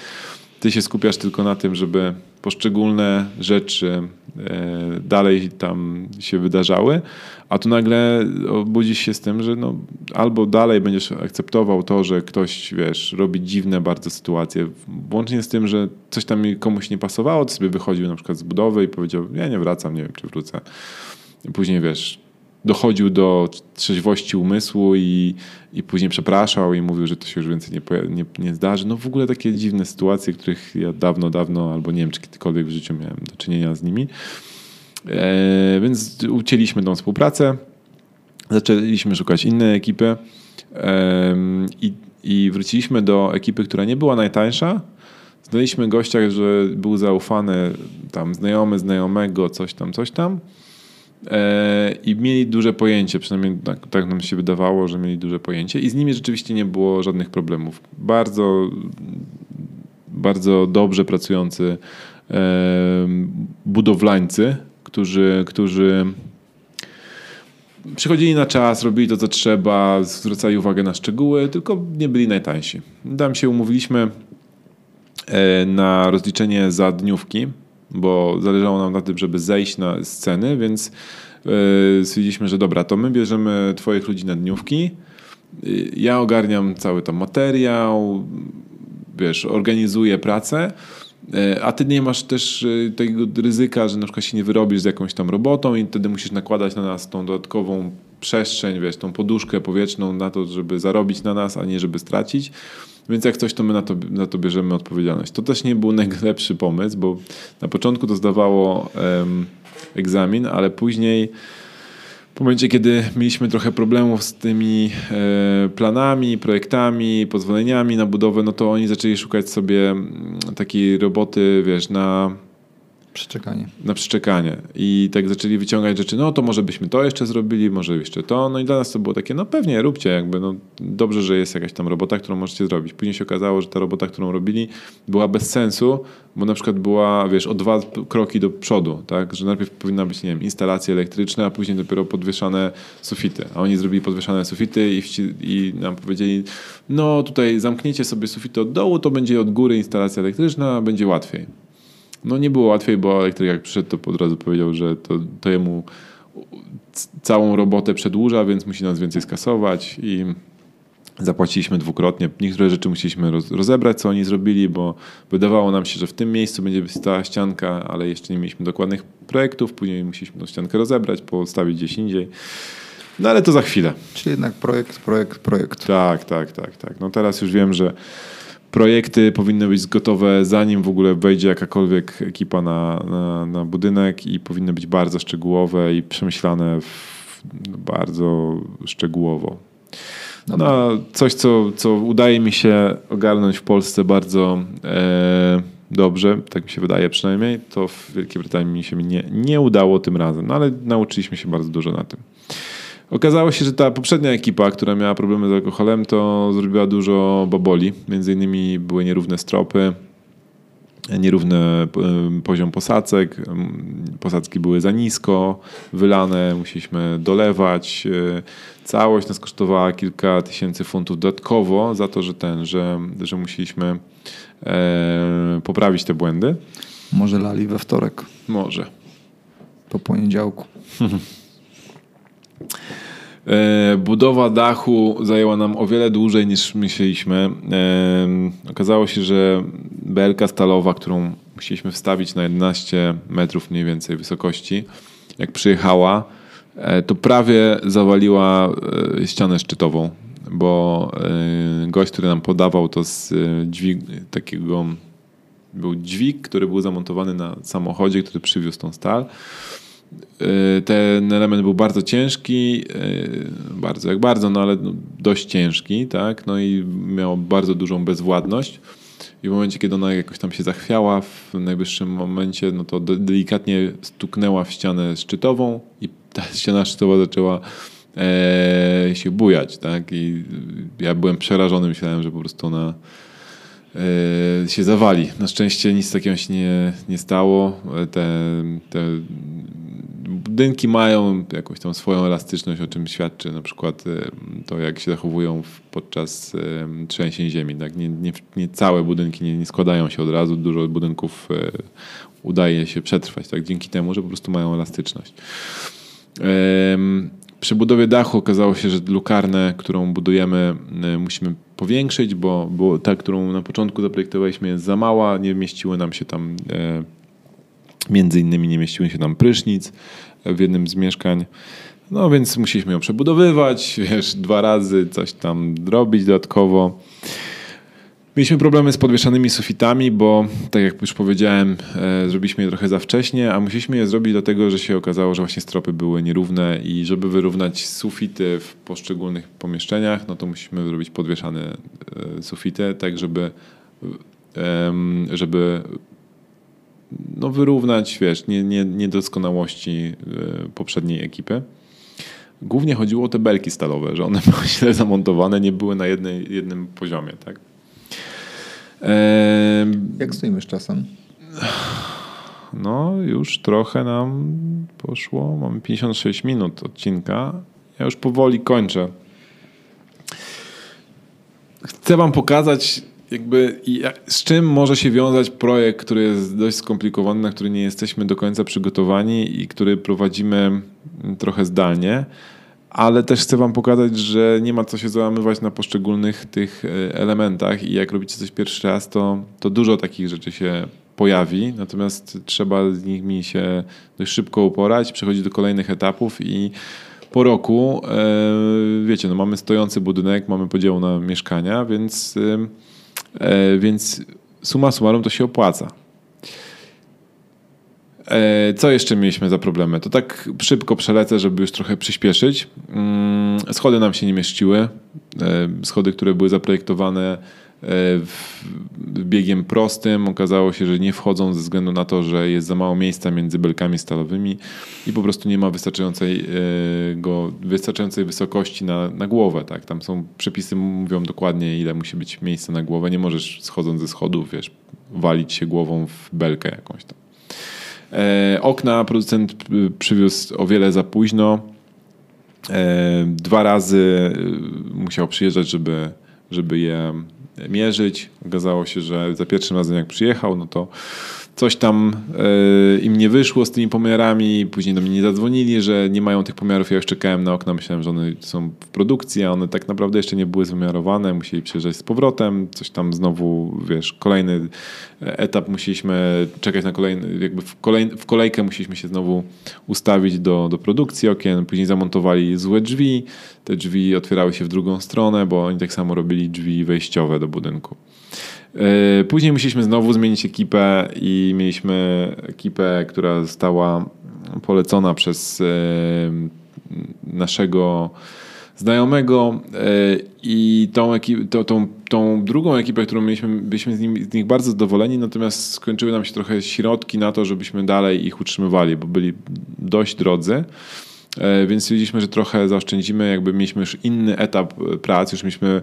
Speaker 1: ty się skupiasz tylko na tym, żeby poszczególne rzeczy e, dalej tam się wydarzały, a tu nagle obudzisz się z tym, że no, albo dalej będziesz akceptował to, że ktoś, wiesz, robi dziwne bardzo sytuacje, łącznie z tym, że coś tam komuś nie pasowało, to sobie wychodził na przykład z budowy i powiedział, ja nie wracam, nie wiem, czy wrócę. Później, wiesz, dochodził do trzeźwości umysłu i, i później przepraszał i mówił, że to się już więcej nie, nie, nie zdarzy. No w ogóle takie dziwne sytuacje, których ja dawno, dawno, albo nie wiem, czy kiedykolwiek w życiu miałem do czynienia z nimi. E, więc ucięliśmy tą współpracę, zaczęliśmy szukać innej ekipy e, i, i wróciliśmy do ekipy, która nie była najtańsza. Znaliśmy gościa, że był zaufany, tam znajomy znajomego, coś tam, coś tam. E, I mieli duże pojęcie, przynajmniej tak, tak, nam się wydawało, że mieli duże pojęcie, i z nimi rzeczywiście nie było żadnych problemów. Bardzo, bardzo dobrze pracujący e, budowlańcy, którzy, którzy przychodzili na czas, robili to, co trzeba, zwracali uwagę na szczegóły, tylko nie byli najtańsi. Tam się umówiliśmy e, na rozliczenie za dniówki, bo zależało nam na tym, żeby zejść na sceny, więc yy, stwierdziliśmy, że dobra, to my bierzemy twoich ludzi na dniówki, ja ogarniam cały tam materiał, wiesz, organizuję pracę, yy, a ty nie masz też tego ryzyka, że na przykład się nie wyrobisz z jakąś tam robotą i wtedy musisz nakładać na nas tą dodatkową przestrzeń, wiesz, tą poduszkę powietrzną na to, żeby zarobić na nas, a nie żeby stracić. Więc jak coś, to my na to, na to bierzemy odpowiedzialność. To też nie był najlepszy pomysł, bo na początku to zdawało um, egzamin, ale później w momencie, kiedy mieliśmy trochę problemów z tymi e, planami, projektami, pozwoleniami na budowę, no to oni zaczęli szukać sobie mm, takiej roboty, wiesz, na Na przeczekanie. I tak zaczęli wyciągać rzeczy, no to może byśmy to jeszcze zrobili, może jeszcze to. No i dla nas to było takie, no pewnie, róbcie jakby, no dobrze, że jest jakaś tam robota, którą możecie zrobić. Później się okazało, że ta robota, którą robili, była bez sensu, bo na przykład była, wiesz, o dwa kroki do przodu, tak? Że najpierw powinna być, nie wiem, instalacja elektryczna, a później dopiero podwieszane sufity. A oni zrobili podwieszane sufity i, i nam powiedzieli, no tutaj zamkniecie sobie sufity od dołu, to będzie od góry instalacja elektryczna, będzie łatwiej. No nie było łatwiej, bo elektryk jak przyszedł, to od razu powiedział, że to, to jemu całą robotę przedłuża, więc musi nas więcej skasować i zapłaciliśmy dwukrotnie. Niektóre rzeczy musieliśmy rozebrać, co oni zrobili, bo wydawało nam się, że w tym miejscu będzie stała ścianka, ale jeszcze nie mieliśmy dokładnych projektów. Później musieliśmy tą ściankę rozebrać, postawić gdzieś indziej. No ale to za chwilę.
Speaker 2: Czyli jednak projekt, projekt, projekt.
Speaker 1: Tak, tak, tak, tak. No teraz już wiem, że projekty powinny być gotowe zanim w ogóle wejdzie jakakolwiek ekipa na, na, na budynek i powinny być bardzo szczegółowe i przemyślane w, bardzo szczegółowo. No, coś, co, co udaje mi się ogarnąć w Polsce bardzo e, dobrze, tak mi się wydaje przynajmniej, to w Wielkiej Brytanii mi się nie, nie udało tym razem, no ale nauczyliśmy się bardzo dużo na tym. Okazało się, że ta poprzednia ekipa, która miała problemy z alkoholem, to zrobiła dużo baboli. Między innymi były nierówne stropy, nierówny poziom posadzek, posadzki były za nisko wylane, musieliśmy dolewać. E, całość nas kosztowała kilka tysięcy funtów dodatkowo za to, że ten, że, że musieliśmy e, poprawić te błędy.
Speaker 2: Może lali we wtorek.
Speaker 1: Może.
Speaker 2: Po poniedziałku.
Speaker 1: E, budowa dachu zajęła nam o wiele dłużej niż myśleliśmy. E, okazało się, że belka stalowa, którą musieliśmy wstawić na 11 metrów mniej więcej wysokości, jak przyjechała, e, to prawie zawaliła ścianę szczytową, bo gość, który nam podawał to z dźwig takiego był dźwig, który był zamontowany na samochodzie, który przywiózł tą stal. Y, ten element był bardzo ciężki, y, bardzo jak bardzo, no ale no, dość ciężki, tak? No i miał bardzo dużą bezwładność. I w momencie, kiedy ona jakoś tam się zachwiała, w najwyższym momencie, no to delikatnie stuknęła w ścianę szczytową i ta ściana szczytowa zaczęła e, się bujać, tak? I ja byłem przerażony, myślałem, że po prostu ona e, się zawali. Na szczęście nic takiego się nie, nie stało. Te, te budynki mają jakąś tam swoją elastyczność, o czym świadczy na przykład e, to, jak się zachowują podczas e, trzęsień ziemi. Tak? Nie, nie, nie całe budynki nie, nie, składają się od razu, dużo budynków e, udaje się przetrwać tak? dzięki temu, że po prostu mają elastyczność. Przy budowie dachu okazało się, że lukarnę, którą budujemy, musimy powiększyć, bo, bo ta, którą na początku zaprojektowaliśmy jest za mała, nie mieściły nam się tam Między innymi nie mieściły się tam prysznic w jednym z mieszkań. No więc musieliśmy ją przebudowywać, wiesz, dwa razy coś tam robić dodatkowo. Mieliśmy problemy z podwieszanymi sufitami, bo tak jak już powiedziałem, e, zrobiliśmy je trochę za wcześnie, a musieliśmy je zrobić dlatego, że się okazało, że właśnie stropy były nierówne i żeby wyrównać sufity w poszczególnych pomieszczeniach, no to musimy zrobić podwieszane e, sufity, tak żeby, żeby no, wyrównać, wiesz, nie, nie, niedoskonałości e, poprzedniej ekipy. Głównie chodziło o te belki stalowe, że one były źle zamontowane, nie były na jednej, jednym poziomie, tak?
Speaker 2: Jak stoimy z czasem?
Speaker 1: No, już trochę nam poszło. Mamy 56 minut odcinka. Ja już powoli kończę. Chcę Wam pokazać jakby z czym może się wiązać projekt, który jest dość skomplikowany, na który nie jesteśmy do końca przygotowani i który prowadzimy trochę zdalnie, ale też chcę wam pokazać, że nie ma co się załamywać na poszczególnych tych e, elementach i jak robicie coś pierwszy raz, to, to dużo takich rzeczy się pojawi, natomiast trzeba z nimi się dość szybko uporać, przechodzić do kolejnych etapów i po roku, e, wiecie, no mamy stojący budynek, mamy podział na mieszkania, więc E, więc suma summarum to się opłaca. E, co jeszcze mieliśmy za problemy? To tak szybko przelecę, żeby już trochę przyspieszyć. Mm, schody nam się nie mieściły. E, schody, które były zaprojektowane biegiem prostym. Okazało się, że nie wchodzą ze względu na to, że jest za mało miejsca między belkami stalowymi i po prostu nie ma wystarczającej, e, go, wystarczającej wysokości na, na głowę. Tak? Tam są przepisy, mówią dokładnie, ile musi być miejsca na głowę. Nie możesz schodząc ze schodów, wiesz, walić się głową w belkę jakąś tam. E, okna producent przywiózł o wiele za późno. E, dwa razy musiał przyjeżdżać, żeby, żeby je mierzyć. Okazało się, że za pierwszym razem jak przyjechał, no to coś tam e, im nie wyszło z tymi pomiarami, później do mnie nie zadzwonili, że nie mają tych pomiarów. Ja już czekałem na okna, myślałem, że one są w produkcji, a one tak naprawdę jeszcze nie były wymiarowane, musieli przyjeżdżać z powrotem, coś tam znowu, wiesz, kolejny etap musieliśmy czekać na kolejny, jakby w, kolej, w kolejkę musieliśmy się znowu ustawić do, do produkcji okien, później zamontowali złe drzwi, te drzwi otwierały się w drugą stronę, bo oni tak samo robili drzwi wejściowe do budynku. E, później musieliśmy znowu zmienić ekipę i mieliśmy ekipę, która została polecona przez e, naszego znajomego e, i tą, tą, tą drugą ekipę, którą mieliśmy, byliśmy z, nim, z nich bardzo zadowoleni, natomiast skończyły nam się trochę środki na to, żebyśmy dalej ich utrzymywali, bo byli dość drodzy. Więc stwierdziliśmy, że trochę zaoszczędzimy, jakby mieliśmy już inny etap prac, już mieliśmy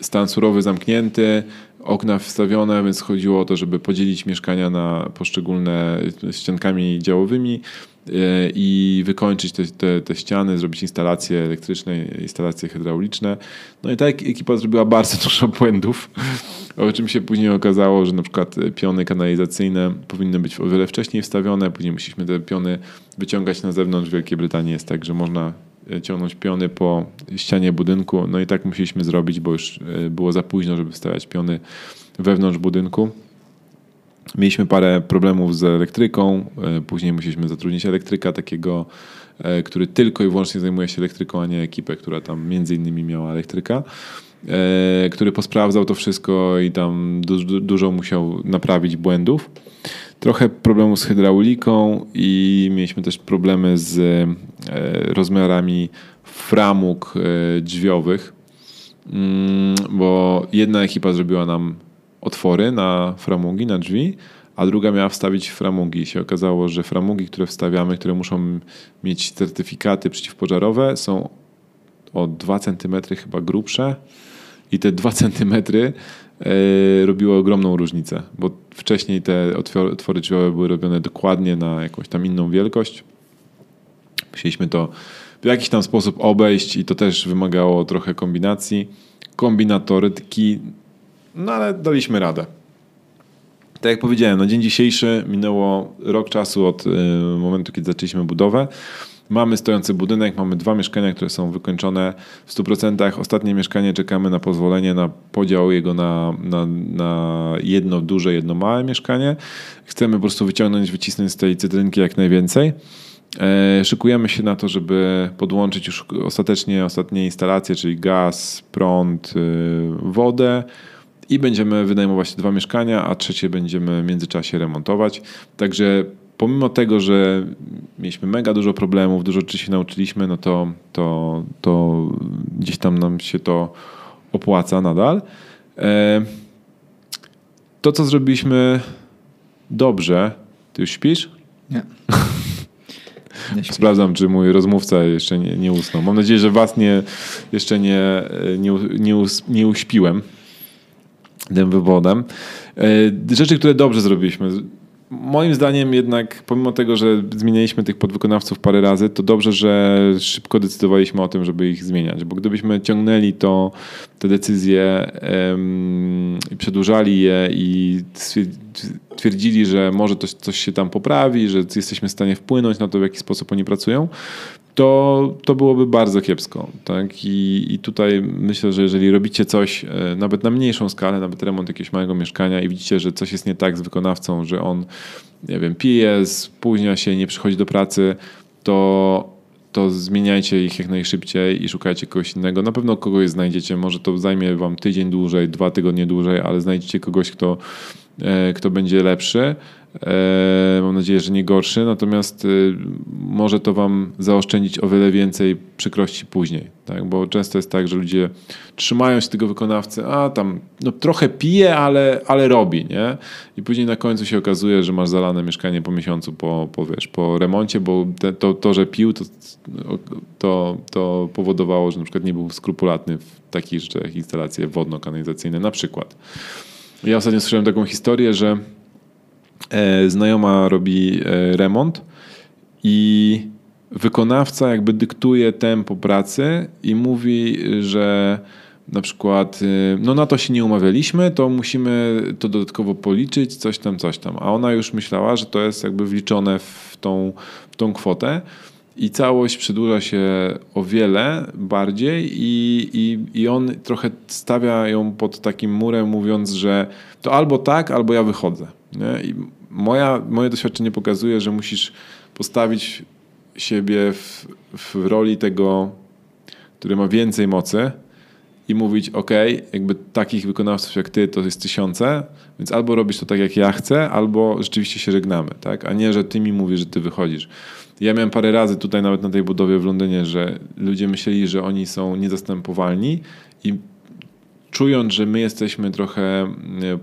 Speaker 1: stan surowy zamknięty, okna wstawione, więc chodziło o to, żeby podzielić mieszkania na poszczególne ściankami działowymi e, i wykończyć te, te, te, ściany, zrobić instalacje elektryczne, instalacje hydrauliczne. No i tak ekipa zrobiła bardzo dużo błędów, o czym się później okazało, że na przykład piony kanalizacyjne powinny być o wiele wcześniej wstawione, później musieliśmy te piony wyciągać na zewnątrz. W Wielkiej Brytanii jest tak, że można ciągnąć piony po ścianie budynku. No i tak musieliśmy zrobić, bo już e, było za późno, żeby wstawiać piony wewnątrz budynku. Mieliśmy parę problemów z elektryką. E, później musieliśmy zatrudnić elektryka takiego, e, który tylko i wyłącznie zajmuje się elektryką, a nie ekipę, która tam między innymi miała elektryka który posprawdzał to wszystko i tam dużo musiał naprawić błędów trochę problemu z hydrauliką i mieliśmy też problemy z e, rozmiarami framug e, drzwiowych, mm, bo jedna ekipa zrobiła nam otwory na framugi, na drzwi, a druga miała wstawić framugi. I się okazało, że framugi, które wstawiamy, które muszą mieć certyfikaty przeciwpożarowe, są o 2 cm chyba grubsze i te 2 cm E, robiło ogromną różnicę, bo wcześniej te otwory drzwiowe były robione dokładnie na jakąś tam inną wielkość. Musieliśmy to w jakiś tam sposób obejść i to też wymagało trochę kombinacji, kombinatoryki, no ale daliśmy radę. Tak jak powiedziałem, na dzień dzisiejszy minęło rok czasu od e, momentu, kiedy zaczęliśmy budowę. Mamy stojący budynek, mamy dwa mieszkania, które są wykończone w 100%. Ostatnie mieszkanie czekamy na pozwolenie na podział jego na, na, na jedno duże, jedno małe mieszkanie. Chcemy po prostu wyciągnąć, wycisnąć z tej cytrynki jak najwięcej. E, szykujemy się na to, żeby podłączyć już ostatecznie ostatnie instalacje, czyli gaz, prąd, y, wodę i będziemy wynajmować dwa mieszkania, a trzecie będziemy w międzyczasie remontować. Także pomimo tego, że mieliśmy mega dużo problemów, dużo rzeczy się nauczyliśmy, no to, to, to gdzieś tam nam się to opłaca nadal. E, to, co zrobiliśmy dobrze, ty już śpisz?
Speaker 2: Nie.
Speaker 1: nie Sprawdzam, czy mój rozmówca jeszcze nie, nie usnął. Mam nadzieję, że was nie, jeszcze nie, nie, nie, us, nie uśpiłem tym wywodem. E, rzeczy, które dobrze zrobiliśmy moim zdaniem jednak, pomimo tego, że zmienialiśmy tych podwykonawców parę razy, to dobrze, że szybko decydowaliśmy o tym, żeby ich zmieniać, bo gdybyśmy ciągnęli to, te decyzje i przedłużali je i twierdzili, że może coś się tam poprawi, że jesteśmy w stanie wpłynąć na to, w jaki sposób oni pracują, to, to byłoby bardzo kiepsko. Tak? I, I tutaj myślę, że jeżeli robicie coś e, nawet na mniejszą skalę, nawet remont jakiegoś małego mieszkania i widzicie, że coś jest nie tak z wykonawcą, że on, nie wiem, pije, spóźnia się, nie przychodzi do pracy, to to zmieniajcie ich jak najszybciej i szukajcie kogoś innego. Na pewno kogoś znajdziecie, może to zajmie wam tydzień dłużej, dwa tygodnie dłużej, ale znajdziecie kogoś, kto, e, kto będzie lepszy. E, mam nadzieję, że nie gorszy, natomiast y, może to Wam zaoszczędzić o wiele więcej przykrości później. Tak? Bo często jest tak, że ludzie trzymają się tego wykonawcy, a tam no, trochę pije, ale, ale robi. Nie? I później na końcu się okazuje, że masz zalane mieszkanie po miesiącu po, po, wiesz, po remoncie, bo te, to, to, że pił, to, to, to powodowało, że na przykład nie był skrupulatny w takich rzeczach instalacje wodno-kanalizacyjne na przykład. Ja ostatnio słyszałem taką historię, że znajoma robi e, remont i wykonawca jakby dyktuje tempo pracy i mówi, że na przykład e, no na to się nie umawialiśmy, to musimy to dodatkowo policzyć, coś tam, coś tam. A ona już myślała, że to jest jakby wliczone w tą, w tą kwotę i całość przedłuża się o wiele bardziej i, i, i on trochę stawia ją pod takim murem, mówiąc, że to albo tak, albo ja wychodzę. Nie? I moja, moje doświadczenie pokazuje, że musisz postawić siebie w, w roli tego, który ma więcej mocy i mówić, ok, jakby takich wykonawców jak ty to jest tysiące, więc albo robisz to tak jak ja chcę, albo rzeczywiście się żegnamy, tak? A nie, że ty mi mówisz, że ty wychodzisz. Ja miałem parę razy tutaj nawet na tej budowie w Londynie, że ludzie myśleli, że oni są niezastępowalni i czując, że my jesteśmy trochę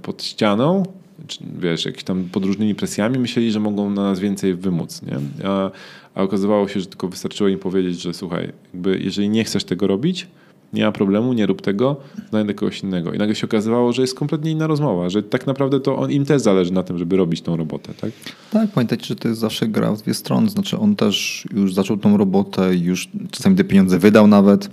Speaker 1: pod ścianą, wiesz, jakimiś tam pod różnymi presjami, myśleli, że mogą na nas więcej wymóc, nie? A, a okazywało się, że tylko wystarczyło im powiedzieć, że słuchaj, jakby jeżeli nie chcesz tego robić, nie ma problemu, nie rób tego, znajdę kogoś innego. I nagle się okazywało, że jest kompletnie inna rozmowa, że tak naprawdę to on, im też zależy na tym, żeby robić tą robotę, tak?
Speaker 2: Tak, pamiętajcie, że to jest zawsze gra w dwie strony. Znaczy on też już zaczął tą robotę, już czasami te pieniądze wydał nawet.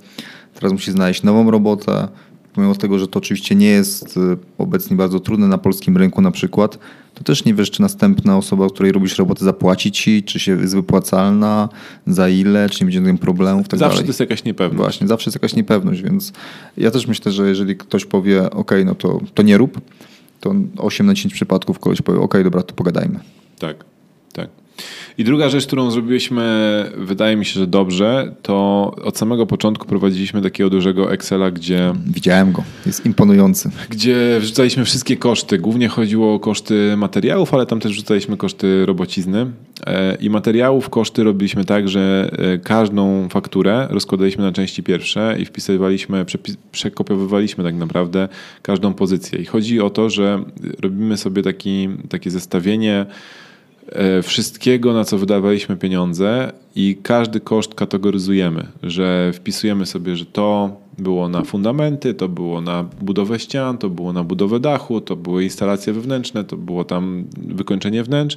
Speaker 2: Teraz musi znaleźć nową robotę. Pomimo tego, że to oczywiście nie jest y, obecnie bardzo trudne na polskim rynku na przykład, to też nie wiesz, czy następna osoba, której robisz robotę, zapłaci ci, czy się jest wypłacalna, za ile, czy nie będzie żadnych problemów. Tak
Speaker 1: zawsze
Speaker 2: dalej.
Speaker 1: to jest jakaś niepewność.
Speaker 2: Właśnie, zawsze jest jakaś niepewność, więc ja też myślę, że jeżeli ktoś powie, ok, no to, to nie rób, to 8 na 10 przypadków kogoś powie, ok, dobra, to pogadajmy.
Speaker 1: Tak, tak. I druga rzecz, którą zrobiliśmy, wydaje mi się, że dobrze, to od samego początku prowadziliśmy takiego dużego Excela, gdzie,
Speaker 2: Widziałem go, jest imponujący.
Speaker 1: gdzie wrzucaliśmy wszystkie koszty. Głównie chodziło o koszty materiałów, ale tam też wrzucaliśmy koszty robocizny. E, I materiałów koszty robiliśmy tak, że e, każdą fakturę rozkładaliśmy na części pierwsze i wpisywaliśmy, przekopiowywaliśmy tak naprawdę każdą pozycję. I chodzi o to, że robimy sobie taki, takie zestawienie wszystkiego, na co wydawaliśmy pieniądze i każdy koszt kategoryzujemy, że wpisujemy sobie, że to było na fundamenty, to było na budowę ścian, to było na budowę dachu, to były instalacje wewnętrzne, to było tam wykończenie wnętrz.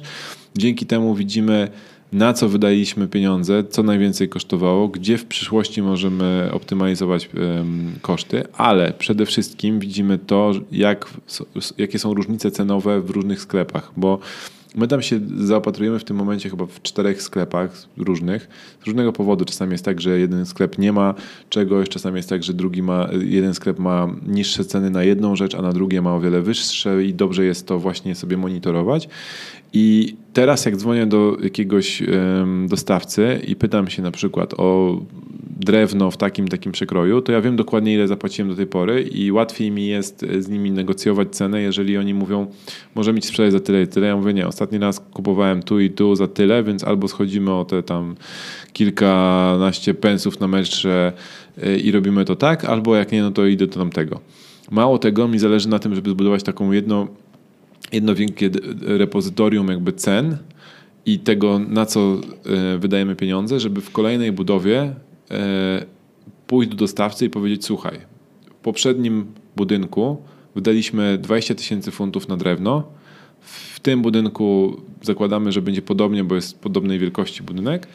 Speaker 1: Dzięki temu widzimy, na co wydaliśmy pieniądze, co najwięcej kosztowało, gdzie w przyszłości możemy optymalizować koszty, ale przede wszystkim widzimy to, jak, jakie są różnice cenowe w różnych sklepach, bo My tam się zaopatrujemy w tym momencie chyba w czterech sklepach różnych. Z różnego powodu. Czasami jest tak, że jeden sklep nie ma czegoś, czasami jest tak, że drugi ma, jeden sklep ma niższe ceny na jedną rzecz, a na drugie ma o wiele wyższe i dobrze jest to właśnie sobie monitorować. I teraz jak dzwonię do jakiegoś dostawcy i pytam się na przykład o drewno w takim, takim przekroju, to ja wiem dokładnie ile zapłaciłem do tej pory i łatwiej mi jest z nimi negocjować cenę, jeżeli oni mówią, możemy ci sprzedać za tyle i tyle. Ja mówię, nie, ostatni raz kupowałem tu i tu za tyle, więc albo schodzimy o te tam kilkanaście pensów na metrze y, i robimy to tak, albo jak nie, no to idę do tamtego. Mało tego, mi zależy na tym, żeby zbudować taką jedno, jedno wielkie repozytorium jakby cen i tego, na co y, wydajemy pieniądze, żeby w kolejnej budowie e, pójść do dostawcy i powiedzieć: Słuchaj, w poprzednim budynku wydaliśmy 20 tysięcy funtów na drewno. W tym budynku zakładamy, że będzie podobnie, bo jest podobnej wielkości budynek.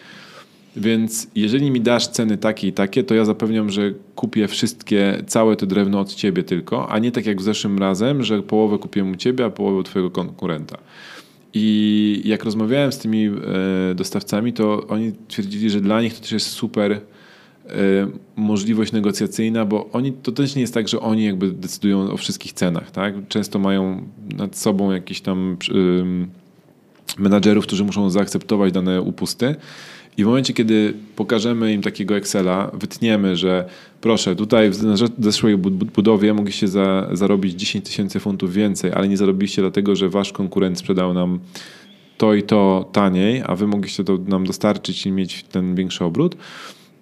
Speaker 1: Więc jeżeli mi dasz ceny takie i takie, to ja zapewniam, że kupię wszystkie, całe to drewno od ciebie tylko, a nie tak jak w zeszłym razem, że połowę kupiłem u ciebie, a połowę u twojego konkurenta. I jak rozmawiałem z tymi e, dostawcami, to oni twierdzili, że dla nich to też jest super e, możliwość negocjacyjna, bo oni, to też nie jest tak, że oni jakby decydują o wszystkich cenach. Tak? Często mają nad sobą jakiś tam menadżerów, którzy muszą zaakceptować dane upusty. I w momencie, kiedy pokażemy im takiego Excela, wytniemy, że proszę, tutaj w zeszłej bu- bu- budowie mogliście za, zarobić 10 tysięcy funtów więcej, ale nie zarobiliście dlatego, że wasz konkurent sprzedał nam to i to taniej, a wy mogliście to nam dostarczyć i mieć ten większy obrót,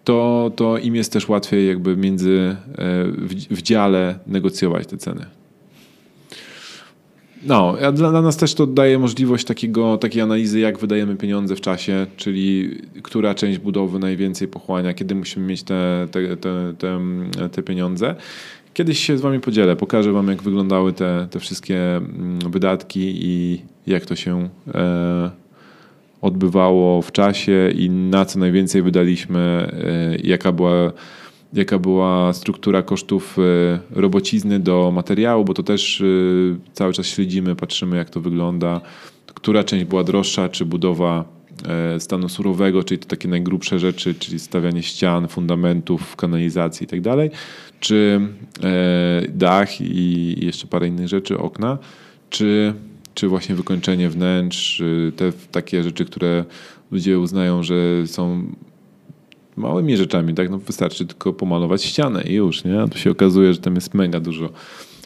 Speaker 1: to, to im jest też łatwiej jakby między e, w, w dziale negocjować te ceny. No, a dla, dla nas też to daje możliwość takiego, takiej analizy, jak wydajemy pieniądze w czasie, czyli która część budowy najwięcej pochłania, kiedy musimy mieć te, te, te, te, te pieniądze. Kiedyś się z Wami podzielę, pokażę Wam, jak wyglądały te, te wszystkie mm, wydatki i jak to się e, odbywało w czasie i na co najwięcej wydaliśmy, e, jaka była jaka była struktura kosztów e, robocizny do materiału, bo to też e, cały czas śledzimy, patrzymy jak to wygląda, która część była droższa, czy budowa e, stanu surowego, czyli to takie najgrubsze rzeczy, czyli stawianie ścian, fundamentów, kanalizacji i tak dalej, czy dach i jeszcze parę innych rzeczy, okna, czy, czy właśnie wykończenie wnętrz, te takie rzeczy, które ludzie uznają, że są małymi rzeczami, tak? No wystarczy tylko pomalować ścianę i już, nie? A tu się okazuje, że tam jest mega dużo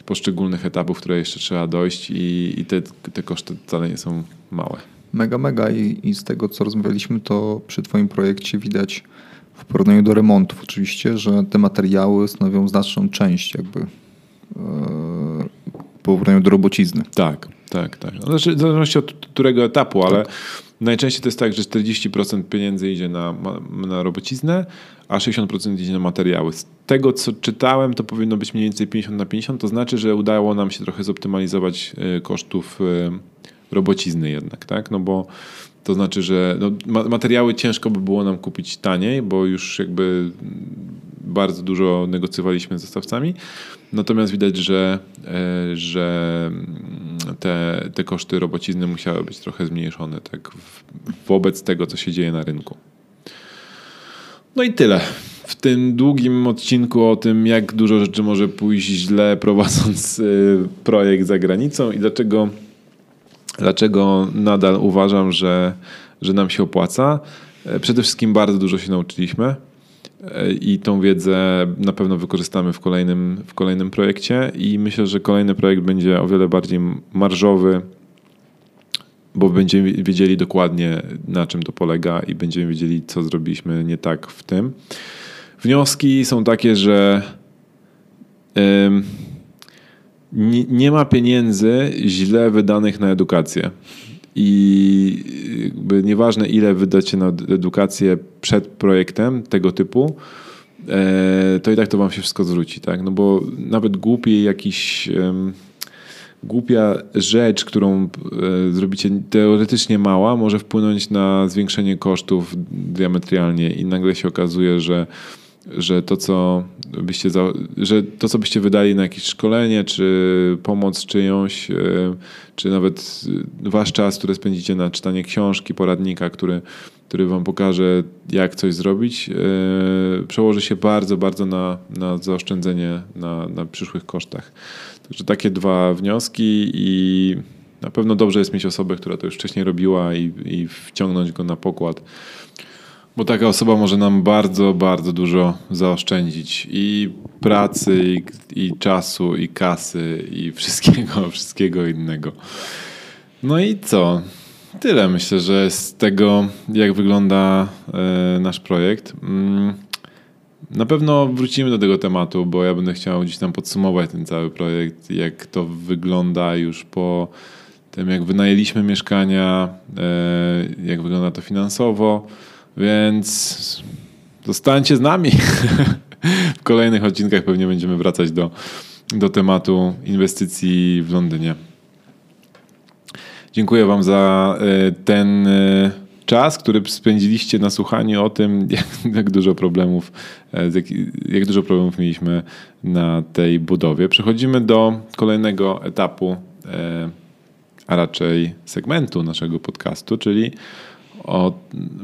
Speaker 1: poszczególnych etapów, które jeszcze trzeba dojść i, i te, te koszty wcale nie są małe.
Speaker 2: Mega, mega I, i z tego, co rozmawialiśmy, to przy twoim projekcie widać w porównaniu do remontów oczywiście, że te materiały stanowią znaczną część jakby e, w porównaniu do robocizny.
Speaker 1: Tak. Tak, tak. Znaczy, w zależności od którego etapu, ale najczęściej to jest tak, że 40% pieniędzy idzie na, na robociznę, a 60% idzie na materiały. Z tego, co czytałem, to powinno być mniej więcej 50 na 50, to znaczy, że udało nam się trochę zoptymalizować e, kosztów e, robocizny jednak, tak? No bo to znaczy, że no, ma- materiały ciężko by było nam kupić taniej, bo już jakby bardzo dużo negocjowaliśmy z dostawcami. Natomiast widać, że, e, że mm, te, te koszty robocizny musiały być trochę zmniejszone tak, wobec tego, co się dzieje na rynku. No i tyle. W tym długim odcinku o tym, jak dużo rzeczy może pójść źle prowadząc y, projekt za granicą i dlaczego, dlaczego nadal uważam, że, że nam się opłaca. E, Przede wszystkim bardzo dużo się nauczyliśmy e, i tą wiedzę na pewno wykorzystamy w kolejnym, w kolejnym projekcie i myślę, że kolejny projekt będzie o wiele bardziej marżowy, bo będziemy wiedzieli dokładnie na czym to polega i będziemy wiedzieli, co zrobiliśmy nie tak w tym. Wnioski są takie, że nie, nie ma pieniędzy źle wydanych na edukację. I jakby nieważne, ile wydacie na edukację przed projektem tego typu, e, to i tak to wam się wszystko zwróci, tak? No bo nawet głupi jakiś głupia rzecz, którą e, zrobicie teoretycznie mała, może wpłynąć na zwiększenie kosztów diametralnie i nagle się okazuje, że, że, to, co byście za, że to, co byście wydali na jakieś szkolenie, czy pomoc czyjąś, e, czy nawet e, wasz czas, który spędzicie na czytanie książki, poradnika, który, który wam pokaże, jak coś zrobić, e, przełoży się bardzo, bardzo na, na zaoszczędzenie na, na przyszłych kosztach. Także takie dwa wnioski i na pewno dobrze jest mieć osobę, która to już wcześniej robiła i, i wciągnąć go na pokład. Bo taka osoba może nam bardzo, bardzo dużo zaoszczędzić i pracy, i, i czasu, i kasy, i wszystkiego, wszystkiego innego. No i co? Tyle myślę, że z tego, jak wygląda e, nasz projekt. Mm, na pewno wrócimy do tego tematu, bo ja będę chciał gdzieś tam podsumować ten cały projekt, jak to wygląda już po tym, jak wynajęliśmy mieszkania, e, jak wygląda to finansowo, więc zostańcie z nami. W kolejnych odcinkach pewnie będziemy wracać do, do tematu inwestycji w Londynie. Dziękuję Wam za e, ten e, czas, który spędziliście na słuchaniu o tym, jak, jak dużo problemów, e, jak, jak dużo problemów mieliśmy na tej budowie. Przechodzimy do kolejnego etapu, a raczej segmentu naszego podcastu, czyli o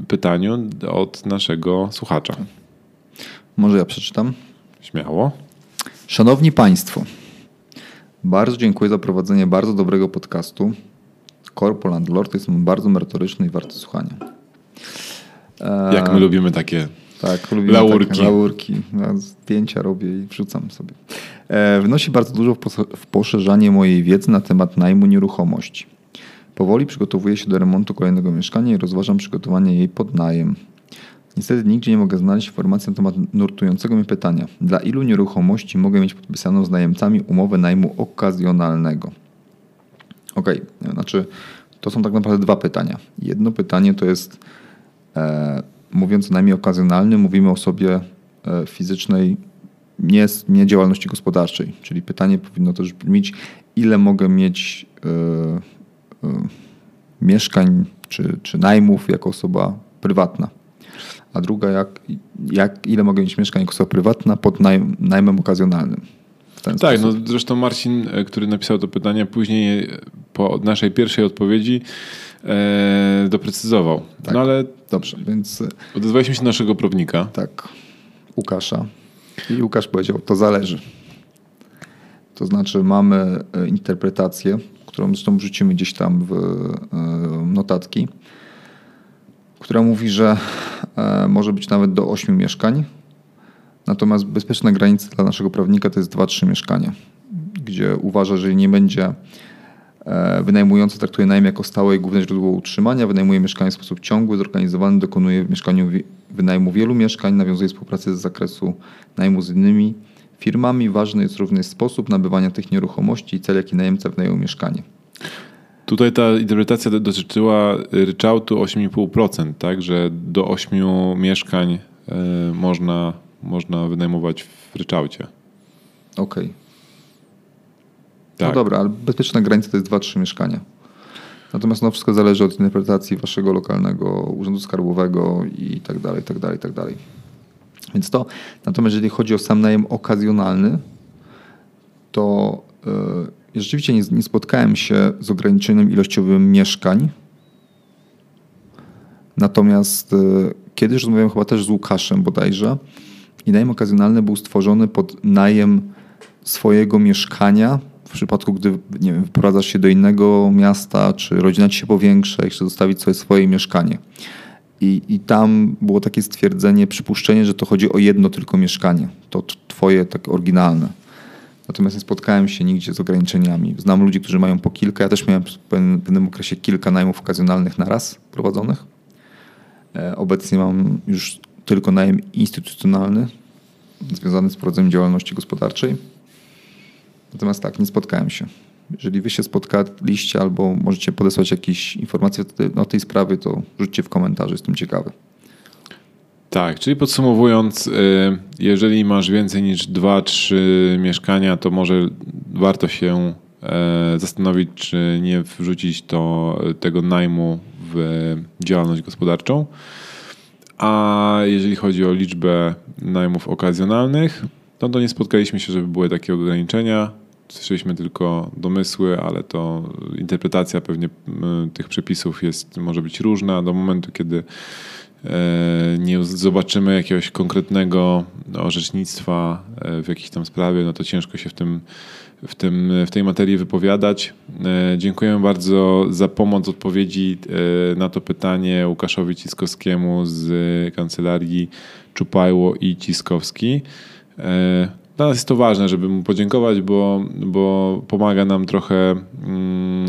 Speaker 1: pytaniu od naszego słuchacza.
Speaker 2: Może ja przeczytam?
Speaker 1: Śmiało.
Speaker 2: Szanowni Państwo, bardzo dziękuję za prowadzenie bardzo dobrego podcastu. Corpo Landlord jest bardzo merytoryczny i warty słuchania. E,
Speaker 1: Jak my lubimy takie
Speaker 2: Tak, lubimy
Speaker 1: Laurki.
Speaker 2: Takie laurki. Ja zdjęcia robię i wrzucam sobie. E, wnosi bardzo dużo w poszerzanie mojej wiedzy na temat najmu nieruchomości. Powoli przygotowuję się do remontu kolejnego mieszkania i rozważam przygotowanie jej pod najem. Niestety nigdzie nie mogę znaleźć informacji na temat nurtującego mnie pytania. Dla ilu nieruchomości mogę mieć podpisaną z najemcami umowę najmu okazjonalnego? Okej, znaczy to są tak naprawdę dwa pytania. Jedno pytanie to jest, e, mówiąc o najmie okazjonalnym, mówimy o osobie e, fizycznej, nie, nie działalności gospodarczej. Czyli pytanie powinno też brzmieć, ile mogę mieć e, mieszkań czy, czy najmów jako osoba prywatna. A druga, jak, jak, ile mogę mieć mieszkań jako osoba prywatna pod najm, najmem okazjonalnym.
Speaker 1: Tak, no zresztą Marcin, e, który napisał to pytanie, później e, po naszej pierwszej odpowiedzi e, doprecyzował.
Speaker 2: Tak.
Speaker 1: No ale
Speaker 2: Dobrze, więc e,
Speaker 1: odezwaliśmy się naszego prawnika.
Speaker 2: tak, Łukasza. I Łukasz powiedział, to zależy. To znaczy mamy e, interpretację, którą zresztą wrzucimy gdzieś tam w e, notatki, która mówi, że e, może być nawet do 8 mieszkań. Natomiast bezpieczna granica dla naszego prawnika to jest 2-3 mieszkania, gdzie uważa, że nie będzie Wynajmujący traktuje najem jako stałe i główne źródło utrzymania, wynajmuje mieszkanie w sposób ciągły, zorganizowany, dokonuje w mieszkaniu wynajmu wielu mieszkań, nawiązuje współpracę z zakresu najmu z innymi firmami. Ważny jest również sposób nabywania tych nieruchomości i cel, jaki najemca wynajął mieszkanie.
Speaker 1: Tutaj ta interpretacja dotyczyła ryczałtu 8,5%, tak? Że do 8 mieszkań y, można, można wynajmować w ryczałcie.
Speaker 2: Okej. Okay.
Speaker 1: Tak.
Speaker 2: No dobra, ale bezpieczna granica to jest 2-3 mieszkania. Natomiast no, wszystko zależy od interpretacji waszego lokalnego urzędu skarbowego i tak dalej, i tak dalej, i tak dalej. Więc to. Natomiast jeżeli chodzi o sam najem okazjonalny, to yy, rzeczywiście nie, nie spotkałem się z ograniczeniem ilościowym mieszkań. Natomiast yy, kiedyś rozmawiałem chyba też z Łukaszem bodajże i najem okazjonalny był stworzony pod najem swojego mieszkania w przypadku, gdy nie wiem, się do innego miasta, czy rodzina ci się powiększa i chcesz zostawić sobie swoje mieszkanie. I, I tam było takie stwierdzenie, przypuszczenie, że to chodzi o jedno tylko mieszkanie. To twoje tak oryginalne. Natomiast nie spotkałem się nigdzie z ograniczeniami. Znam ludzi, którzy mają po kilka. Ja też miałem w pewnym okresie kilka najmów okazjonalnych na raz prowadzonych. E, obecnie mam już tylko najem instytucjonalny związany z prowadzeniem działalności gospodarczej. Natomiast tak, nie spotkałem się. Jeżeli wy się spotkaliście albo możecie podesłać jakieś informacje o tej sprawie, to rzućcie w komentarzu, jestem ciekawy.
Speaker 1: Tak, czyli podsumowując, y, jeżeli masz więcej niż 2-3 mieszkania, to może warto się e, zastanowić, czy nie wrzucić to, tego najmu w działalność gospodarczą. A jeżeli chodzi o liczbę najmów okazjonalnych, no to nie spotkaliśmy się, żeby były takie ograniczenia. Słyszeliśmy tylko domysły, ale to interpretacja pewnie tych przepisów jest, może być różna do momentu, kiedy e, nie zobaczymy jakiegoś konkretnego orzecznictwa e, w jakiejś tam sprawie, no to ciężko się w tym, w, tym, w tej materii wypowiadać. E, dziękuję bardzo za pomoc odpowiedzi na to pytanie Łukaszowi Ciskowskiemu z kancelarii Czupajło i Ciskowski. Dla nas jest to ważne, żeby mu podziękować, bo, bo pomaga nam trochę mm,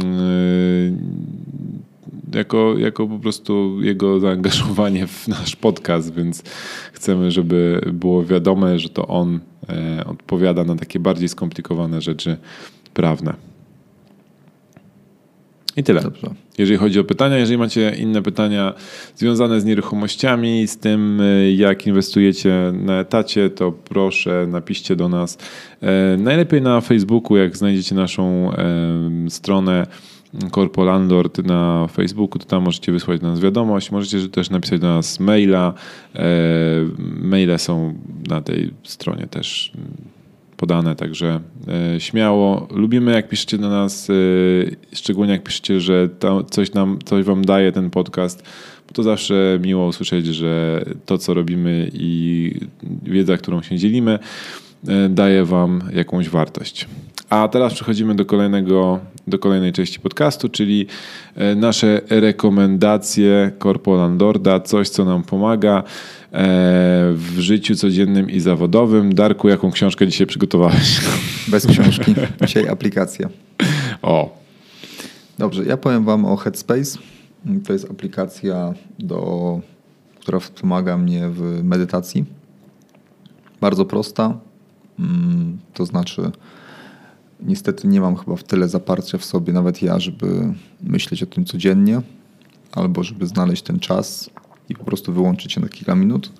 Speaker 1: e, jako, jako po prostu jego zaangażowanie w nasz podcast, więc chcemy, żeby było wiadome, że to on e, odpowiada na takie bardziej skomplikowane rzeczy prawne. I tyle. Dobrze. Jeżeli chodzi o pytania, jeżeli macie inne pytania związane z nieruchomościami, z tym e, jak inwestujecie na etacie, to proszę napiszcie do nas. E, najlepiej na Facebooku, jak znajdziecie naszą e, stronę Corpo Landlord na Facebooku, to tam możecie wysłać do nas wiadomość. Możecie też napisać do nas maila. Maile są na tej stronie też podane, także e, śmiało. Lubimy jak piszecie do nas, e, szczególnie jak piszecie, że coś, nam, coś wam daje ten podcast, bo to zawsze miło usłyszeć, że to, co robimy i wiedza, którą się dzielimy, e, daje wam jakąś wartość. A teraz przechodzimy do kolejnego, do kolejnej części podcastu, czyli nasze rekomendacje Corpo Landorda, coś co nam pomaga. E, w życiu codziennym i zawodowym. Darku, jaką książkę dzisiaj przygotowałeś?
Speaker 2: Bez książki. Dzisiaj aplikacja.
Speaker 1: O.
Speaker 2: Dobrze, ja powiem Wam o Headspace. To jest aplikacja, do, która wspomaga mnie w medytacji. Bardzo prosta. Mm, to znaczy, niestety nie mam chyba w tyle zaparcia w sobie, nawet ja, żeby myśleć o tym codziennie, albo żeby znaleźć ten czas i po prostu wyłączyć się na kilka minut.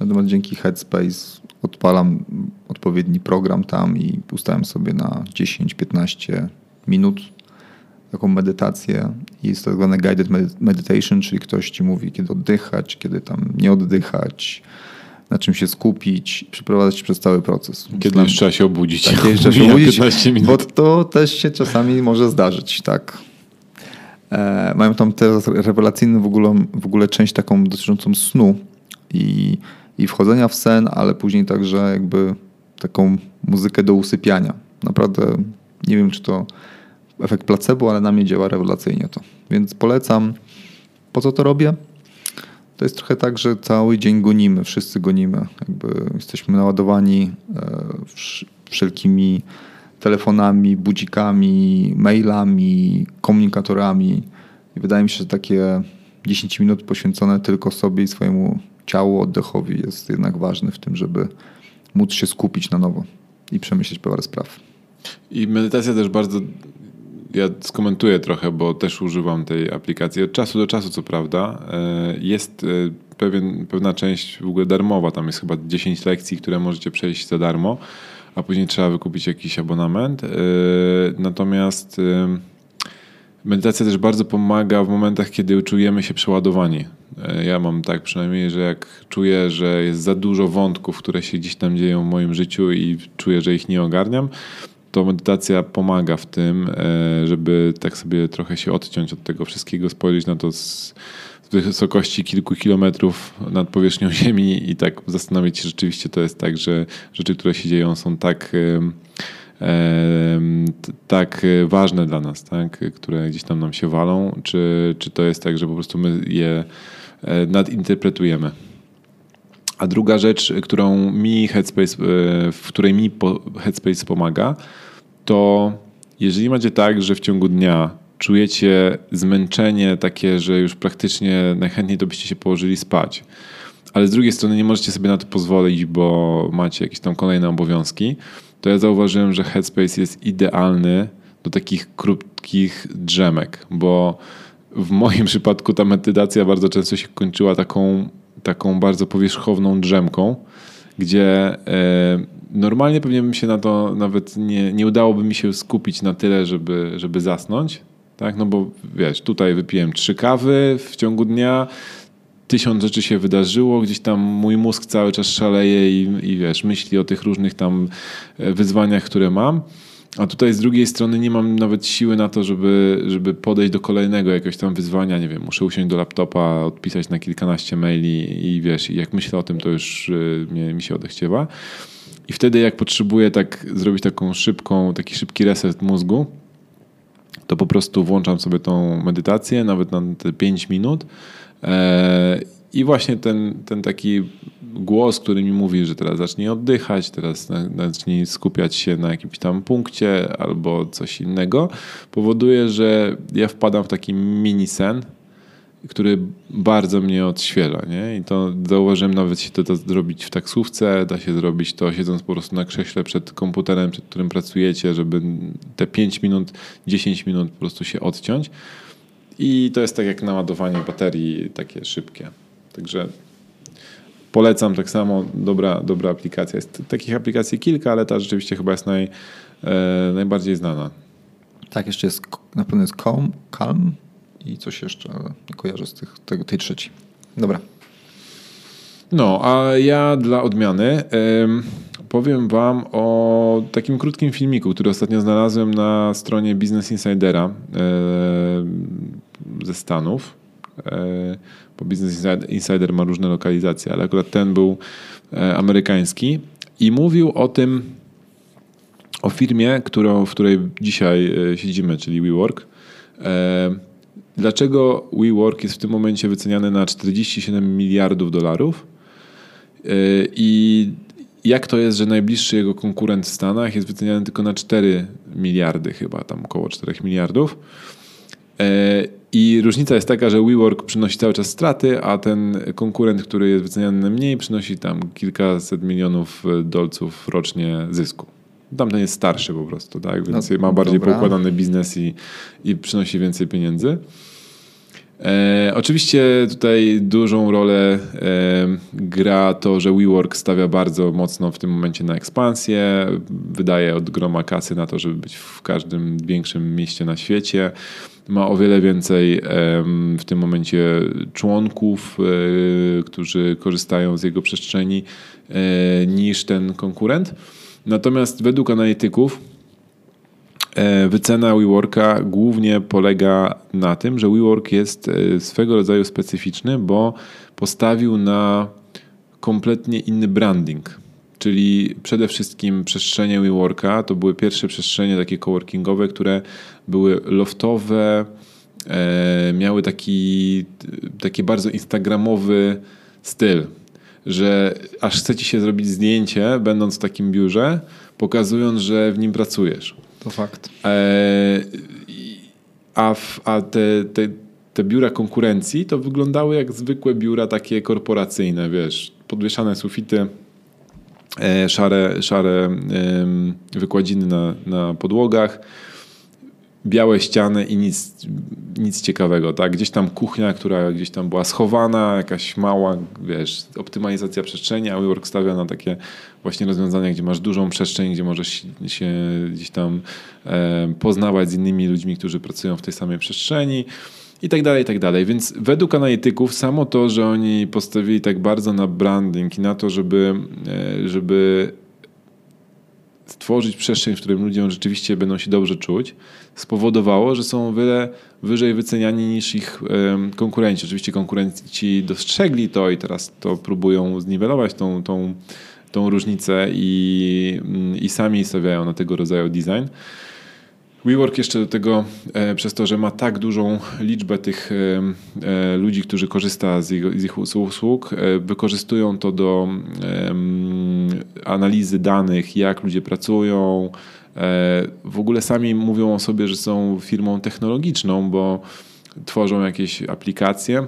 Speaker 2: Natomiast dzięki Headspace odpalam odpowiedni program tam i ustałem sobie na 10-15 minut taką medytację. Jest to tak zwane guided meditation, czyli ktoś ci mówi, kiedy oddychać, kiedy tam nie oddychać, na czym się skupić, przeprowadzać przez cały proces.
Speaker 1: Kiedy już trzeba się obudzić.
Speaker 2: Tak, kiedy trzeba się obudzić, bo to też się czasami może zdarzyć, tak. E, mają tam teraz rewelacyjną w ogóle, w ogóle część taką dotyczącą snu i, i wchodzenia w sen, ale później także jakby taką muzykę do usypiania. Naprawdę nie wiem, czy to efekt placebo, ale na mnie działa rewelacyjnie to. Więc polecam. Po co to robię? To jest trochę tak, że cały dzień gonimy, wszyscy gonimy. Jakby jesteśmy naładowani e, wszelkimi telefonami, budzikami, mailami, komunikatorami. I wydaje mi się, że takie 10 minut poświęcone tylko sobie i swojemu ciału, oddechowi jest jednak ważne w tym, żeby móc się skupić na nowo i przemyśleć parę spraw.
Speaker 1: I medytacja też bardzo ja skomentuję trochę, bo też używam tej aplikacji od czasu do czasu, co prawda. E, jest e, pewien, pewna część w ogóle darmowa, tam jest chyba 10 lekcji, które możecie przejść za darmo, a później trzeba wykupić jakiś abonament. E, natomiast medytacja też bardzo pomaga w momentach, kiedy czujemy się przeładowani. Ja mam tak przynajmniej, że jak czuję, że jest za dużo wątków, które się gdzieś tam dzieją w moim życiu i czuję, że ich nie ogarniam, to medytacja pomaga w tym, e, żeby tak sobie trochę się odciąć od tego wszystkiego, spojrzeć na to z, wysokości kilku kilometrów nad powierzchnią Ziemi i tak zastanowić się, czy rzeczywiście to jest tak, że rzeczy, które się dzieją są tak tak ważne dla nas, tak? które gdzieś tam nam się walą, czy, czy to jest tak, że po prostu my je e, nadinterpretujemy. A druga rzecz, którą mi Headspace, e, w której mi Headspace pomaga, to jeżeli macie tak, że w ciągu dnia czujecie zmęczenie takie, że już praktycznie najchętniej to byście się położyli spać, ale z drugiej strony nie możecie sobie na to pozwolić, bo macie jakieś tam kolejne obowiązki, to ja zauważyłem, że Headspace jest idealny do takich krótkich drzemek, bo w moim przypadku ta medytacja bardzo często się kończyła taką, taką bardzo powierzchowną drzemką, gdzie e, normalnie pewnie bym się na to nawet nie, nie udałoby mi się skupić na tyle, żeby, żeby zasnąć. Tak? No bo wiesz, tutaj wypiłem trzy kawy w ciągu dnia, tysiąc rzeczy się wydarzyło, gdzieś tam mój mózg cały czas szaleje i, i wiesz, myśli o tych różnych tam e, wyzwaniach, które mam. A tutaj z drugiej strony nie mam nawet siły na to, żeby, żeby podejść do kolejnego jakiegoś tam wyzwania. Nie wiem, muszę usiąść do laptopa, odpisać na kilkanaście maili i wiesz, jak myślę o tym, to już e, mi się odechciewa. I wtedy jak potrzebuję tak zrobić taką szybką, taki szybki reset mózgu, to po prostu włączam sobie tą medytację, nawet na te 5 minut. E, I właśnie ten, ten taki głos, który mi mówi, że teraz zacznij oddychać, teraz zacznij skupiać się na jakimś tam punkcie albo coś innego, powoduje, że ja wpadam w taki mini sen, który bardzo mnie odświeża. Nie? I to zauważyłem, nawet się to da zrobić w taksówce, da się zrobić to siedząc po prostu na krześle przed komputerem, przed którym pracujecie, żeby te 5 minut, 10 minut po prostu się odciąć. I to jest tak jak naładowanie baterii takie szybkie. Także polecam tak samo, dobra, dobra aplikacja. Jest takich aplikacji kilka, ale ta rzeczywiście chyba jest naj, e, najbardziej znana.
Speaker 2: Tak, jeszcze jest, na pewno jest Calm, Calm i coś jeszcze, ale nie kojarzę z tych, tego, tej trzeciej. Dobra.
Speaker 1: No, a ja dla odmiany powiem Wam o takim krótkim filmiku, który ostatnio znalazłem na stronie Business Insidera ze Stanów. E, bo Business Insider ma różne lokalizacje, ale akurat ten był e, amerykański i mówił o tym, o firmie, którą, w której dzisiaj e, siedzimy, czyli WeWork. Dlaczego WeWork jest w tym momencie wyceniany na 47 miliardów dolarów? I jak to jest, że najbliższy jego konkurent w Stanach jest wyceniany tylko na 4 miliardy, chyba tam około 4 miliardów. I różnica jest taka, że WeWork przynosi cały czas straty, a ten konkurent, który jest wyceniany na mniej, przynosi tam kilkaset milionów dolców rocznie zysku. Tamten jest starszy po prostu, tak? Więc no, ma bardziej dobra. poukładany biznes i, i przynosi więcej pieniędzy. E, oczywiście tutaj dużą rolę e, gra to, że WeWork stawia bardzo mocno w tym momencie na ekspansję, wydaje od groma kasy na to, żeby być w każdym większym mieście na świecie. Ma o wiele więcej e, w tym momencie członków, e, którzy korzystają z jego przestrzeni e, niż ten konkurent. Natomiast według analityków E, wycena WeWorka głównie polega na tym, że WeWork jest e, swego rodzaju specyficzny, bo postawił na kompletnie inny branding. Czyli przede wszystkim przestrzenie WeWorka to były pierwsze przestrzenie takie coworkingowe, które były loftowe, e, miały taki, taki bardzo instagramowy styl, że aż chce ci się zrobić zdjęcie, będąc w takim biurze, pokazując, że w nim pracujesz.
Speaker 2: To fakt. E,
Speaker 1: a, w, a te, te, te biura konkurencji to wyglądały jak zwykłe biura takie korporacyjne, wiesz, podwieszane sufity, e, szare, szare wykładziny na, na podłogach. Białe ściany i nic, nic ciekawego, tak? Gdzieś tam kuchnia, która gdzieś tam była schowana, jakaś mała, wiesz, optymalizacja przestrzeni, a WeWork stawia na takie właśnie rozwiązania, gdzie masz dużą przestrzeń, gdzie możesz się gdzieś tam e, poznawać z innymi ludźmi, którzy pracują w tej samej przestrzeni i tak dalej, i tak dalej. Więc według analityków samo to, że oni postawili tak bardzo na branding i na to, żeby, e, żeby stworzyć przestrzeń, w której ludzie rzeczywiście będą się dobrze czuć, spowodowało, że są o wiele wyżej wyceniani niż ich konkurenci. Oczywiście konkurenci dostrzegli to i teraz to próbują zniwelować tą, tą, tą różnicę i, i sami stawiają na tego rodzaju design. WeWork jeszcze do tego, e, przez to, że ma tak dużą liczbę tych e, ludzi, którzy korzysta z ich, z ich usług, e, wykorzystują to do analizy danych, jak ludzie pracują. E, w ogóle sami mówią o sobie, że są firmą technologiczną, bo tworzą jakieś aplikacje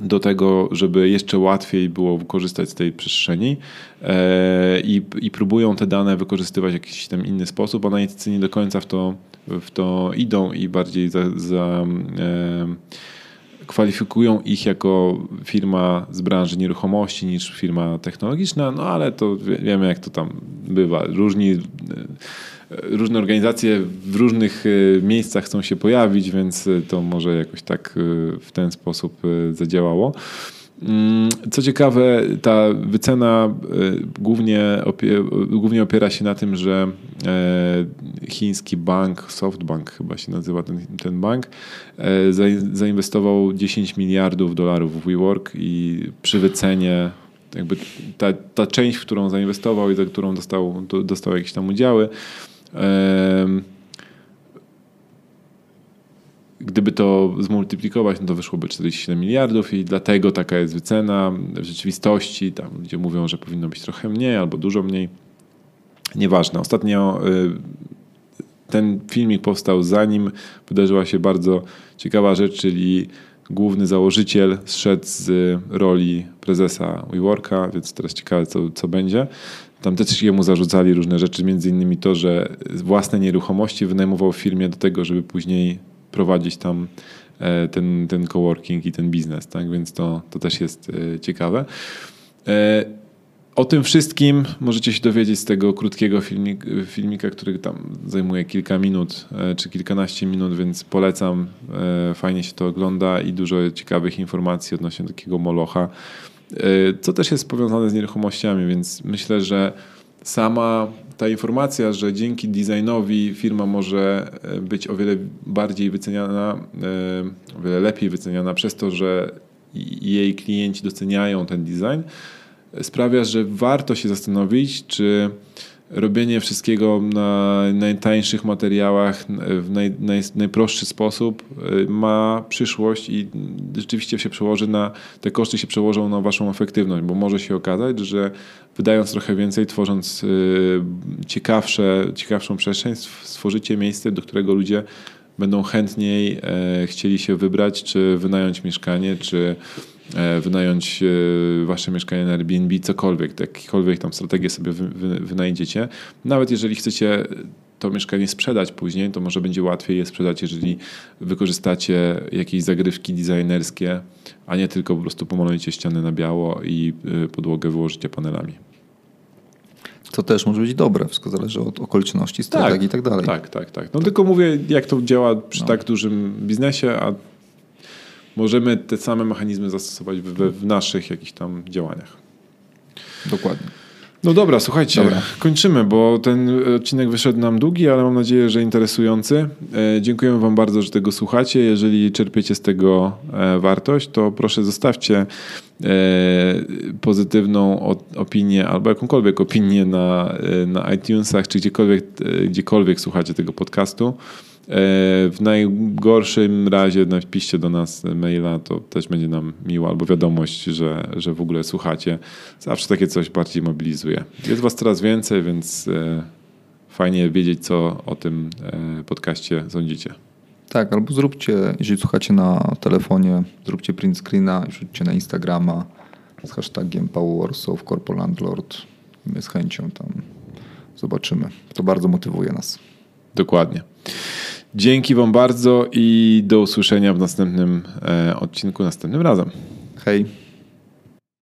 Speaker 1: do tego, żeby jeszcze łatwiej było korzystać z tej przestrzeni e, i, i próbują te dane wykorzystywać w jakiś tam inny sposób. Analitycy nie do końca w to, w to idą i bardziej za, za e, kwalifikują ich jako firma z branży nieruchomości niż firma technologiczna, no ale to wiemy jak to tam bywa. Różni różne organizacje w różnych e, miejscach chcą się pojawić, więc e, to może jakoś tak e, w ten sposób zadziałało. Mm, co ciekawe, ta wycena głównie, głównie opiera się na tym, że chiński bank, SoftBank chyba się nazywa ten, ten bank, zainwestował 10 miliardów dolarów w WeWork i przy wycenie jakby ta, ta część, w którą zainwestował i za którą dostał, dostał jakieś tam udziały, Gdyby to zmultiplikować, no to wyszłoby 47 miliardów i dlatego taka jest wycena. W rzeczywistości tam ludzie mówią, że powinno być trochę mniej albo dużo mniej. Nieważne. Ostatnio y, ten filmik powstał zanim wydarzyła się bardzo ciekawa rzecz, czyli główny założyciel zszedł z roli prezesa WeWorka, więc teraz ciekawe co, co będzie. Tam też jemu zarzucali różne rzeczy, między innymi to, że własne nieruchomości wynajmował firmie do tego, żeby później prowadzić tam e, ten, ten coworking i ten biznes, tak? Więc to, to też jest e, ciekawe. E, o tym wszystkim możecie się dowiedzieć z tego krótkiego filmik, filmika, który tam zajmuje kilka minut czy kilkanaście minut, więc polecam. Fajnie się to ogląda i dużo ciekawych informacji odnośnie takiego molocha. Co też jest powiązane z nieruchomościami, więc myślę, że sama ta informacja, że dzięki designowi firma może y, być o wiele bardziej wyceniana, y, o wiele lepiej wyceniana przez to, że jej klienci doceniają ten design, sprawia, że warto się zastanowić, czy robienie wszystkiego na najtańszych materiałach w naj, naj, najprostszy sposób y, ma przyszłość i rzeczywiście się przełoży na, te koszty się przełożą na waszą efektywność, bo może się okazać, że wydając trochę więcej, tworząc y, ciekawsze, ciekawszą przestrzeń, stworzycie miejsce, do którego ludzie będą chętniej e, chcieli się wybrać, czy wynająć mieszkanie, czy wynająć e, wasze mieszkanie na Airbnb, cokolwiek, jakiekolwiek tam strategię sobie wy, wynajdziecie. Nawet jeżeli chcecie to mieszkanie sprzedać później, to może będzie łatwiej je sprzedać, jeżeli wykorzystacie jakieś zagrywki designerskie, a nie tylko po prostu pomalujecie ściany na biało i e, podłogę wyłożycie panelami.
Speaker 2: Co też może być dobre, wszystko zależy od okoliczności, strategii tak, i tak dalej.
Speaker 1: Tak, tak, tak. No tylko mówię, jak to działa przy no. tak dużym biznesie, a możemy te same mechanizmy zastosować w, w naszych jakichś tam działaniach.
Speaker 2: Dokładnie.
Speaker 1: No dobra, słuchajcie, dobra. kończymy, bo ten odcinek wyszedł nam długi, ale mam nadzieję, że interesujący. E, dziękujemy Wam bardzo, że tego słuchacie. Jeżeli czerpiecie z tego e, wartość, to proszę zostawcie e, pozytywną opinię albo jakąkolwiek opinię na, na iTunesach, czy gdziekolwiek, gdziekolwiek słuchacie tego podcastu. W najgorszym razie napiszcie do nas maila, to też będzie nam miło, albo wiadomość, że, że w ogóle słuchacie. Zawsze takie coś bardziej mobilizuje. Jest was coraz więcej, więc e, fajnie wiedzieć, co o tym e, podcaście sądzicie.
Speaker 2: Tak, albo zróbcie, jeżeli słuchacie na telefonie, zróbcie print screena i wrzućcie na Instagrama z hashtagiem Paul Warsaw, Corpo Landlord. My z chęcią tam zobaczymy. To bardzo motywuje nas.
Speaker 1: Dokładnie. Dzięki Wam bardzo i do usłyszenia w następnym e, odcinku następnym razem.
Speaker 2: Hej.